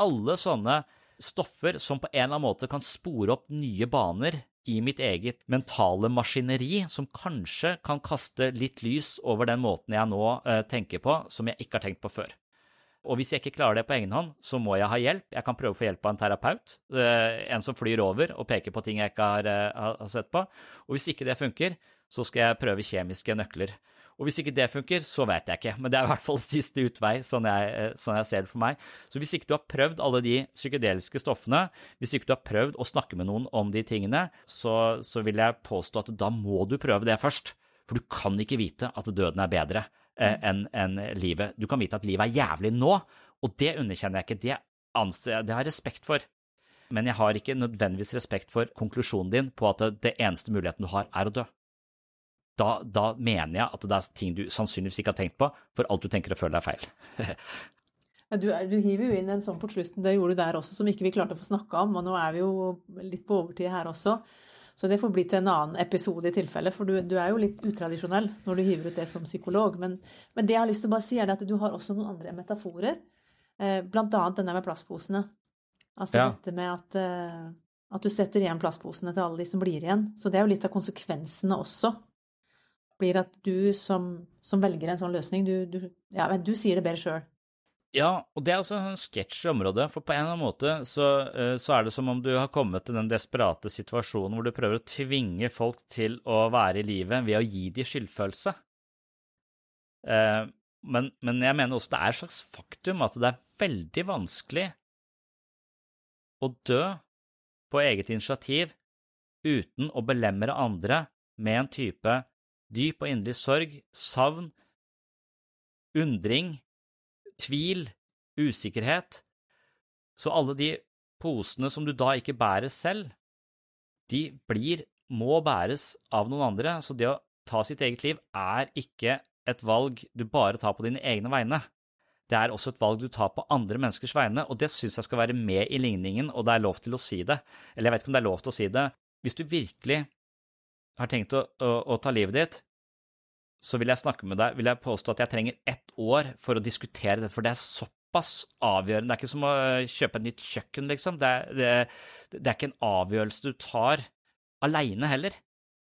alle sånne stoffer som på en eller annen måte kan spore opp nye baner i mitt eget mentale maskineri, som kanskje kan kaste litt lys over den måten jeg nå uh, tenker på, som jeg ikke har tenkt på før. Og hvis jeg ikke klarer det på egen hånd, så må jeg ha hjelp. Jeg kan prøve å få hjelp av en terapeut, uh, en som flyr over og peker på ting jeg ikke har sett på. Og hvis ikke det funker, så skal jeg prøve kjemiske nøkler. Og hvis ikke det funker, så vet jeg ikke, men det er i hvert fall *laughs* siste utvei, sånn jeg, eh, sånn jeg, ser det for meg. Så hvis ikke du har prøvd alle de psykedeliske stoffene, hvis ikke du har prøvd å snakke med noen om de tingene, så, så vil jeg påstå at da må du prøve det først. For du kan ikke vite at døden er bedre eh, enn en livet. Du kan vite at livet er jævlig nå, og det underkjenner jeg ikke. Det, anser, det har jeg respekt for. Men jeg har ikke nødvendigvis respekt for konklusjonen din på at det, det eneste muligheten du har, er å dø da, da, mener jeg at det er ting du sannsynligvis ikke har tenkt på, for alt du tenker og føler er feil. *laughs* du, du, hiver jo inn en sånn på slutten, det gjorde du der også, som ikke vi klarte å få snakka om. Og nå er vi jo litt på overtid her også. Så det får bli til en annen episode i tilfelle, for du, du er jo litt utradisjonell når du hiver ut det som psykolog. Men, men, det jeg har lyst til å bare si, er at du har også noen andre metaforer. Eh, annet denne med plastposene. Altså ja. dette med at, eh, at du setter igjen plastposene til alle de som blir igjen. Så det er jo litt av konsekvensene også blir at du som, som velger en sånn løsning, du, du, ja, du sier det bedre sjøl. Ja, og det er også en sketsj i området, for på en eller annen måte så, eh, så, er det som om du har kommet til den desperate situasjonen hvor du prøver å tvinge folk til å være i livet ved å gi dem skyldfølelse. Eh, men, men jeg mener også det er et slags faktum at det er veldig vanskelig å dø på eget initiativ uten å belemre andre med en type dyp og inderlig sorg, savn, undring, tvil, usikkerhet. Så alle de posene som du da ikke bærer selv, de blir, må bæres av noen andre, så det å ta sitt eget liv er ikke et valg du bare tar på dine egne vegne. Det er også et valg du tar på andre menneskers vegne, og det synes jeg skal være med i ligningen, og det er lov til å si det. Eller jeg vet ikke om det er lov til å si det. Hvis du virkelig har tenkt å, å, å, ta livet ditt, så vil jeg snakke med deg, vil jeg påstå at jeg trenger ett år for å diskutere dette, for det er såpass avgjørende. Det er ikke som å kjøpe et nytt kjøkken, liksom. Det er, det, det er ikke en avgjørelse du tar aleine heller.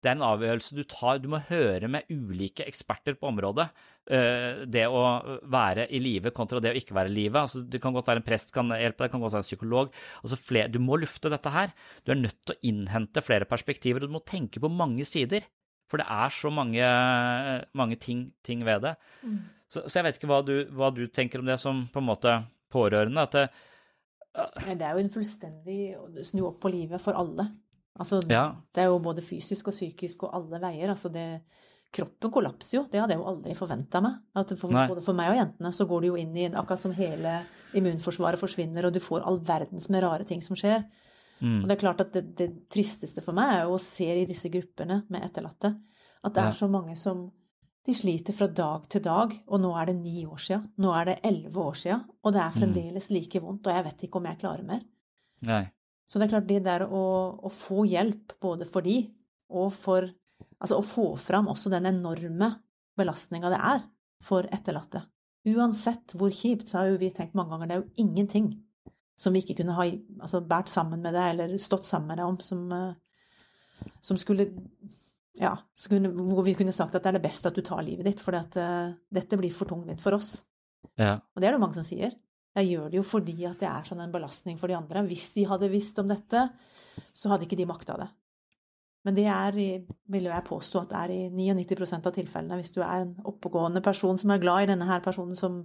Det er en avgjørelse du tar. Du må høre med ulike eksperter på området. Eh, det å være i live kontra det å ikke være i live. Altså, det kan godt være en prest kan hjelpe deg, det kan godt være en psykolog. Altså, flere, du må lufte dette her. Du er nødt til å innhente flere perspektiver, og du må tenke på mange sider. For det er så mange, mange ting, ting, ved det. Mm. Så, så, jeg vet ikke hva du, hva du, tenker om det som på en måte pårørende. at det, det er jo en fullstendig snu opp på livet for alle. Altså, ja. Det er jo både fysisk og psykisk og alle veier. Altså det, kroppen kollapser jo. Det hadde jeg jo aldri forventa meg. At for, både for meg og jentene så går det jo inn i akkurat som hele immunforsvaret forsvinner, og du får all verdens med rare ting som skjer. Mm. Og det er klart at det, det, tristeste for meg er jo å se i disse gruppene med etterlatte at det er ja. så mange som de sliter fra dag til dag, og nå er det ni år sia, nå er det elleve år sia, og det er mm. fremdeles like vondt, og jeg vet ikke om jeg klarer mer. Nei. Så det er klart, det der å, å få hjelp, både for de og for Altså å få fram også den enorme belastninga det er for etterlatte. Uansett hvor kjipt, så har jo vi tenkt mange ganger, det er jo ingenting som vi ikke kunne ha altså, båret sammen med deg, eller stått sammen med deg om, som, eh, som skulle Ja, skulle, hvor vi kunne sagt at det er det beste at du tar livet ditt, for uh, eh, dette blir for tungvint for oss. Ja. Og det er det mange som sier. Jeg gjør det jo fordi at det er sånn en belastning for de andre. Hvis de hadde visst om dette, så hadde ikke de makta det. Men det er, vil jeg påstå, at det er i 99% av tilfellene. Hvis du er en oppegående person som er glad i denne her personen som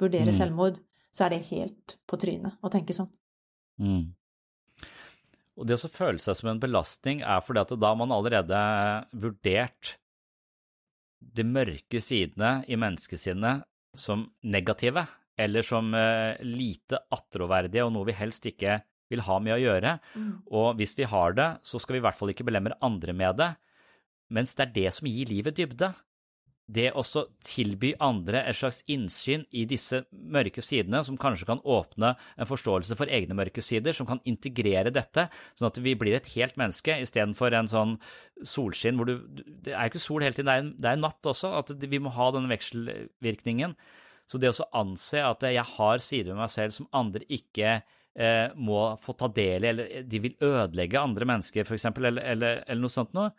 vurderer mm. selvmord, så er det helt på trynet å tenke sånn. Mm. Og det å føle seg som en belastning er fordi at da har man allerede vurdert de mørke sidene i menneskesinnet som negative eller som eh, lite attråverdige og noe vi helst ikke vil ha med å gjøre. Mm. Og hvis vi har det, så skal vi i hvert fall ikke belemre andre med det, mens det er det som gir livet dybde. Det å tilby andre et slags innsyn i disse mørke sidene, som kanskje kan åpne en forståelse for egne mørke sider, som kan integrere dette, sånn at vi blir et helt menneske istedenfor en sånn solskinn hvor du Det er jo ikke sol hele tiden, det er, det er natt også, at vi må ha denne vekselvirkningen. Så det å anse at jeg har sider ved meg selv som andre ikke eh, må få ta del i, eller de vil ødelegge andre mennesker, f.eks., eller, eller, eller noe sånt noe,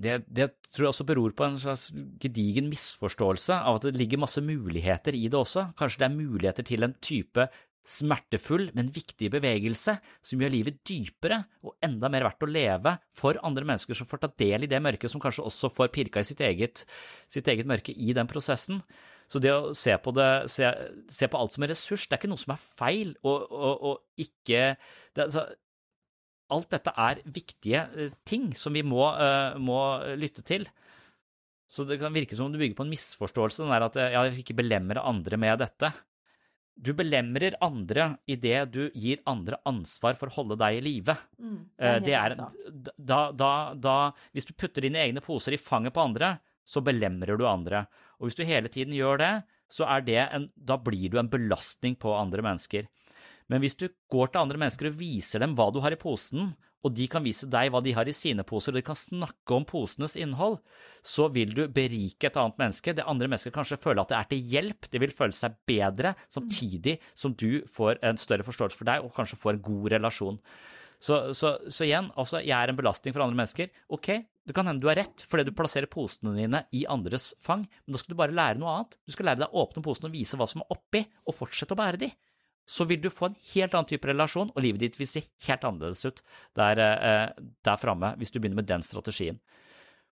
det, det, tror jeg også beror på en slags gedigen misforståelse av at det ligger masse muligheter i det også. Kanskje det er muligheter til en type smertefull, men viktig bevegelse som gjør livet dypere og enda mer verdt å leve for andre mennesker som får ta del i det mørket, som kanskje også får pirka i sitt eget, sitt eget mørke i den prosessen. Så det å se på, det, se, se på alt som en ressurs, det er ikke noe som er feil, og, og, og ikke det, altså, Alt dette er viktige eh, ting som vi må, uh, må, lytte til. Så det kan virke som om du bygger på en misforståelse, den der at ja, jeg ikke belemre andre med dette. Du belemrer andre idet du gir andre ansvar for å holde deg i live. Mm, det er, da, da, da, hvis du putter dine egne poser i fanget på andre, så belemrer du andre. Og hvis du hele tiden gjør det, så er det en, da blir du en belastning på andre mennesker. Men hvis du går til andre mennesker og viser dem hva du har i posen, og de kan vise deg hva de har i sine poser, og de kan snakke om posenes innhold, så vil du berike et annet menneske. Det andre mennesket kanskje føler at det er til hjelp, det vil føle seg bedre, samtidig som du får en større forståelse for deg og kanskje får en god relasjon. Så, så, så, igjen, altså, jeg er en belastning for andre mennesker. Ok, det kan hende du har rett fordi du plasserer posene dine i andres fang, men da skal du bare lære noe annet. Du skal lære deg å åpne posene og vise hva som er oppi, og fortsette å bære de. Så vil du få en helt annen type relasjon, og livet ditt vil se helt annerledes ut der, eh, der framme hvis du begynner med den strategien.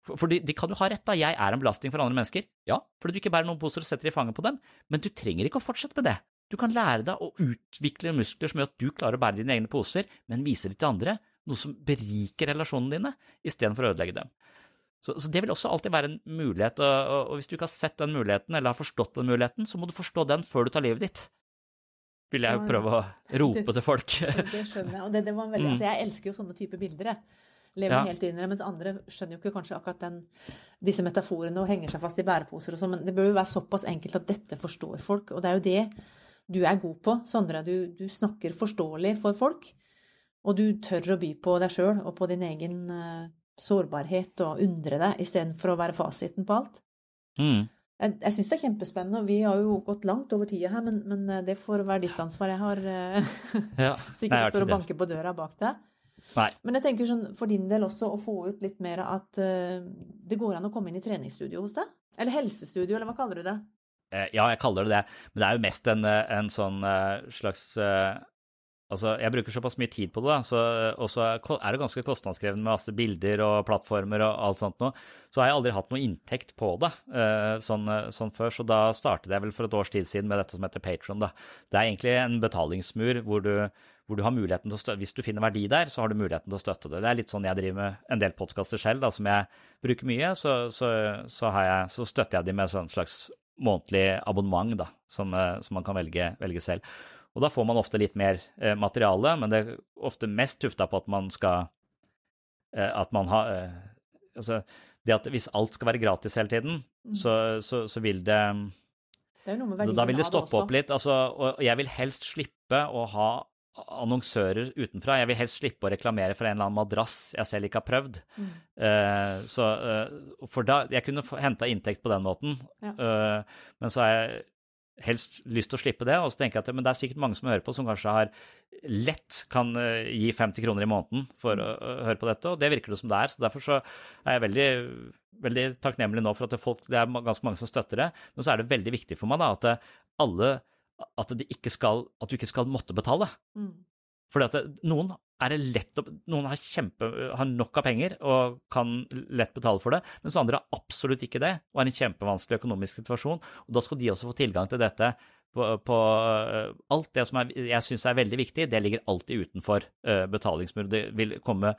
For, de, de, kan jo ha rett, da, jeg er en belastning for andre mennesker, ja, fordi du ikke bærer noen poser og setter i fanget på dem, men du trenger ikke å fortsette med det. Du kan lære deg å utvikle muskler som gjør at du klarer å bære dine egne poser, men vise det til andre, noe som beriker relasjonene dine, istedenfor å ødelegge dem. Så, så, det vil også alltid være en mulighet, og, og, hvis du ikke har sett den muligheten, eller har forstått den muligheten, så må du forstå den før du tar livet ditt. Vil jeg jo prøve å rope til folk. *laughs* det skjønner jeg. Og det, det var veldig, mm. altså jeg elsker jo sånne typer bilder, jeg. Lever ja. helt inn i det. Mens andre skjønner jo ikke kanskje akkurat den, disse metaforene og henger seg fast i bæreposer og sånn, men det bør jo være såpass enkelt at dette forstår folk. Og det er jo det du er god på, Sondre. Du, du, snakker forståelig for folk. Og du tør å by på deg sjøl og på din egen uh, sårbarhet og undre deg istedenfor å være fasiten på alt. Mm. Jeg, jeg syns det er kjempespennende, og vi har jo gått langt over tida her, men, men eh, det får være ditt ansvar. Jeg har uh, ja. *laughs* sikkert står og banker på døra bak deg. Nei. Men jeg tenker sånn for din del også å få ut litt mer at uh, det går an å komme inn i treningsstudio hos deg? Eller helsestudio, eller hva kaller du det? Eh, ja, jeg kaller det det, men det er jo mest en, eh, en sånn slags Altså, jeg bruker såpass mye tid på det, og så er det ganske kostnadskrevende med masse bilder og plattformer og alt sånt noe. Så har jeg aldri hatt noe inntekt på det sånn, sånn, før, så da startet jeg vel for et års tid siden med dette som heter Patron. Det er egentlig en betalingsmur hvor du hvor du har muligheten til å støtte, Hvis du finner verdi der, så har du muligheten til å støtte det. Det er litt sånn jeg driver med en del podkaster selv, da, som jeg bruker mye. Så, så, så, jeg, så støtter jeg de med sånn slags månedlig abonnement da, som, eh, som man kan velge, velge, selv. Og da får man ofte litt mer eh, materiale, men det er ofte mest tufta på at man skal eh, At man har eh, Altså, det at hvis alt skal være gratis hele tiden, mm. så, så, vil det det da vil det stoppe opp litt. Altså, og jeg vil helst slippe å ha annonsører utenfra. Jeg vil helst slippe å reklamere for en eller annen madrass jeg selv ikke har prøvd. Mm. Uh, så, uh, for da, Jeg kunne henta inntekt på den måten, ja. uh, men så er jeg helst lyst til å slippe det. Og så tenker jeg at men det er sikkert mange som hører på, som kanskje har lett kan gi 50 kroner i måneden for å, høre på dette, og det virker det som det er. Så derfor så er jeg veldig, veldig takknemlig nå for at det, folk, det er ganske mange som støtter det. Men så er det veldig viktig for meg da at alle at, skal, at, du ikke skal måtte betale. Mm. Fordi at noen er det lett å, noen har, kjempe, har nok av penger og kan lett betale for det, mens andre har absolutt ikke det og er i en kjempevanskelig økonomisk situasjon. og Da skal de også få tilgang til dette. På, på uh, alt det som er, jeg syns er veldig viktig, det ligger alltid utenfor betalingsmuren. Det vil komme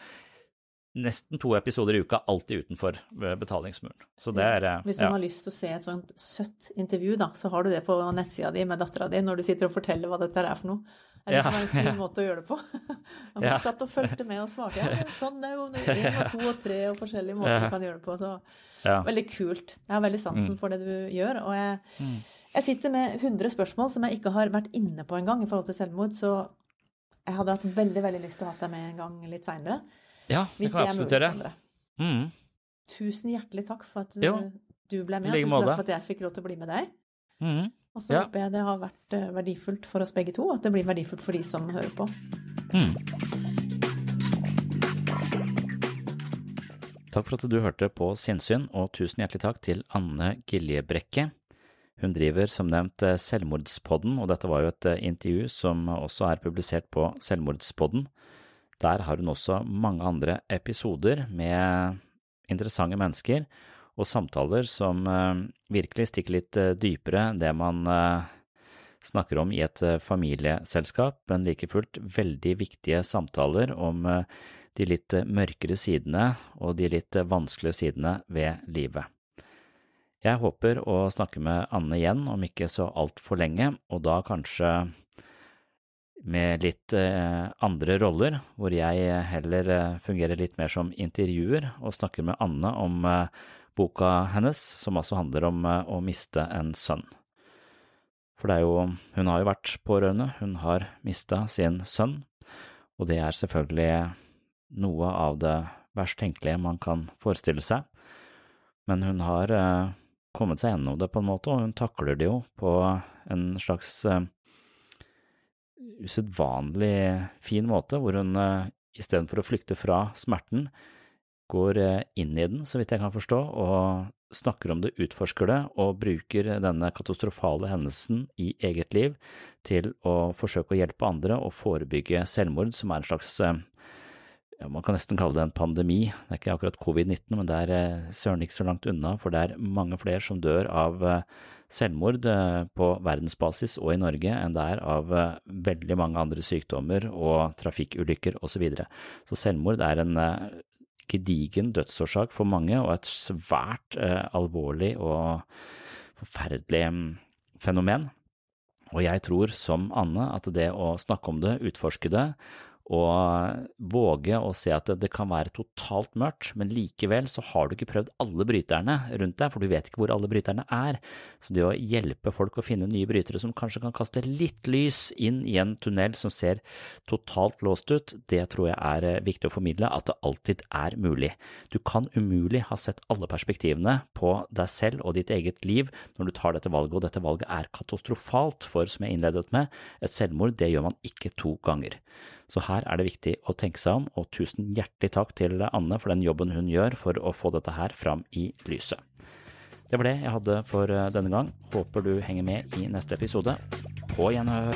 nesten to episoder i uka alltid utenfor eh, betalingsmuren. Så det er eh, Hvis du har lyst til å se et sånt søtt intervju, da, så har du det på nettsida di med dattera di når du sitter og forteller hva dette er for noe. Det liksom en fin *laughs* måte å gjøre det på. *laughs* Man ja. satt og fulgte med og svarte. Ja, sånn det er jo én og *laughs* to og tre og forskjellige måter du kan gjøre det på. Så veldig kult. Jeg har veldig sansen mm. for det du gjør. Og jeg, mm. jeg sitter med 100 spørsmål som jeg ikke har vært inne på engang i forhold til selvmord, så jeg hadde hatt veldig, veldig lyst til å ha deg med en gang litt seinere. Ja, det kan jeg absolutt gjøre. Mm. Tusen hjertelig takk for at du, du ble med. Tusen takk for at jeg fikk lov til å bli med deg. Mm. Og så ja. håper jeg det har vært eh, verdifullt for oss begge to, og at det blir verdifullt for de som hører på. Mm. Takk for at du hørte på Sinnsyn, og tusen hjertelig takk til Anne Giljebrekke. Hun driver som nevnt eh, Selvmordspodden, og dette var jo et eh, intervju som også er publisert på Selvmordspodden. Der har hun også mange andre episoder med interessante mennesker og samtaler som eh, virkelig stikker litt eh, dypere enn det man eh, snakker om i et familieselskap, men like fullt veldig viktige samtaler om de litt mørkere sidene og de litt vanskelige sidene ved livet. Jeg håper å snakke med Anne igjen om ikke så altfor lenge, og da kanskje med litt andre roller, hvor jeg heller fungerer litt mer som intervjuer og snakker med Anne om boka hennes, som altså handler om å miste en sønn. For det er jo, hun har jo vært pårørende, hun har mista sin sønn, og det er selvfølgelig noe av det verst tenkelige man kan forestille seg, men hun har kommet seg gjennom det på en måte, og hun takler det jo på en slags usedvanlig fin måte, hvor hun istedenfor å flykte fra smerten, går eh, inn i den, så vidt jeg kan forstå, og snakker om det, utforsker det, og bruker denne katastrofale hendelsen i eget liv til å forsøke å hjelpe andre og forebygge selvmord, som er en slags uh, ja, man kan nesten kalle det en pandemi. Det er ikke akkurat covid-19, men det er eh, søren ikke så langt unna, for det er mange flere som dør av eh, selvmord eh, på verdensbasis og i Norge enn det er av veldig mange andre sykdommer og trafikkulykker osv. Så, videre. så selvmord er en gedigen dødsårsak for mange og et svært alvorlig og forferdelig mm, fenomen. Og jeg tror, som Anne, at det å snakke om det, utforske det og våge å se at det, kan være totalt mørkt, men likevel så har du ikke prøvd alle bryterne rundt deg, for du vet ikke hvor alle bryterne er. Så det å hjelpe folk å finne nye brytere som kanskje kan kaste litt lys inn i en tunnel som ser totalt låst ut, det tror jeg er eh, viktig å formidle, at det alltid er mulig. Du kan umulig ha sett alle perspektivene på deg selv og ditt eget liv når du tar dette valget, og dette valget er katastrofalt, for som jeg innledet med, et selvmord det gjør man ikke to ganger. Så her er det viktig å tenke seg om, og tusen hjertelig takk til Anne for den jobben hun gjør for å få dette her fram i lyset. Det var det jeg hadde for eh, denne gang. Håper du henger med i neste episode. På gjenhør.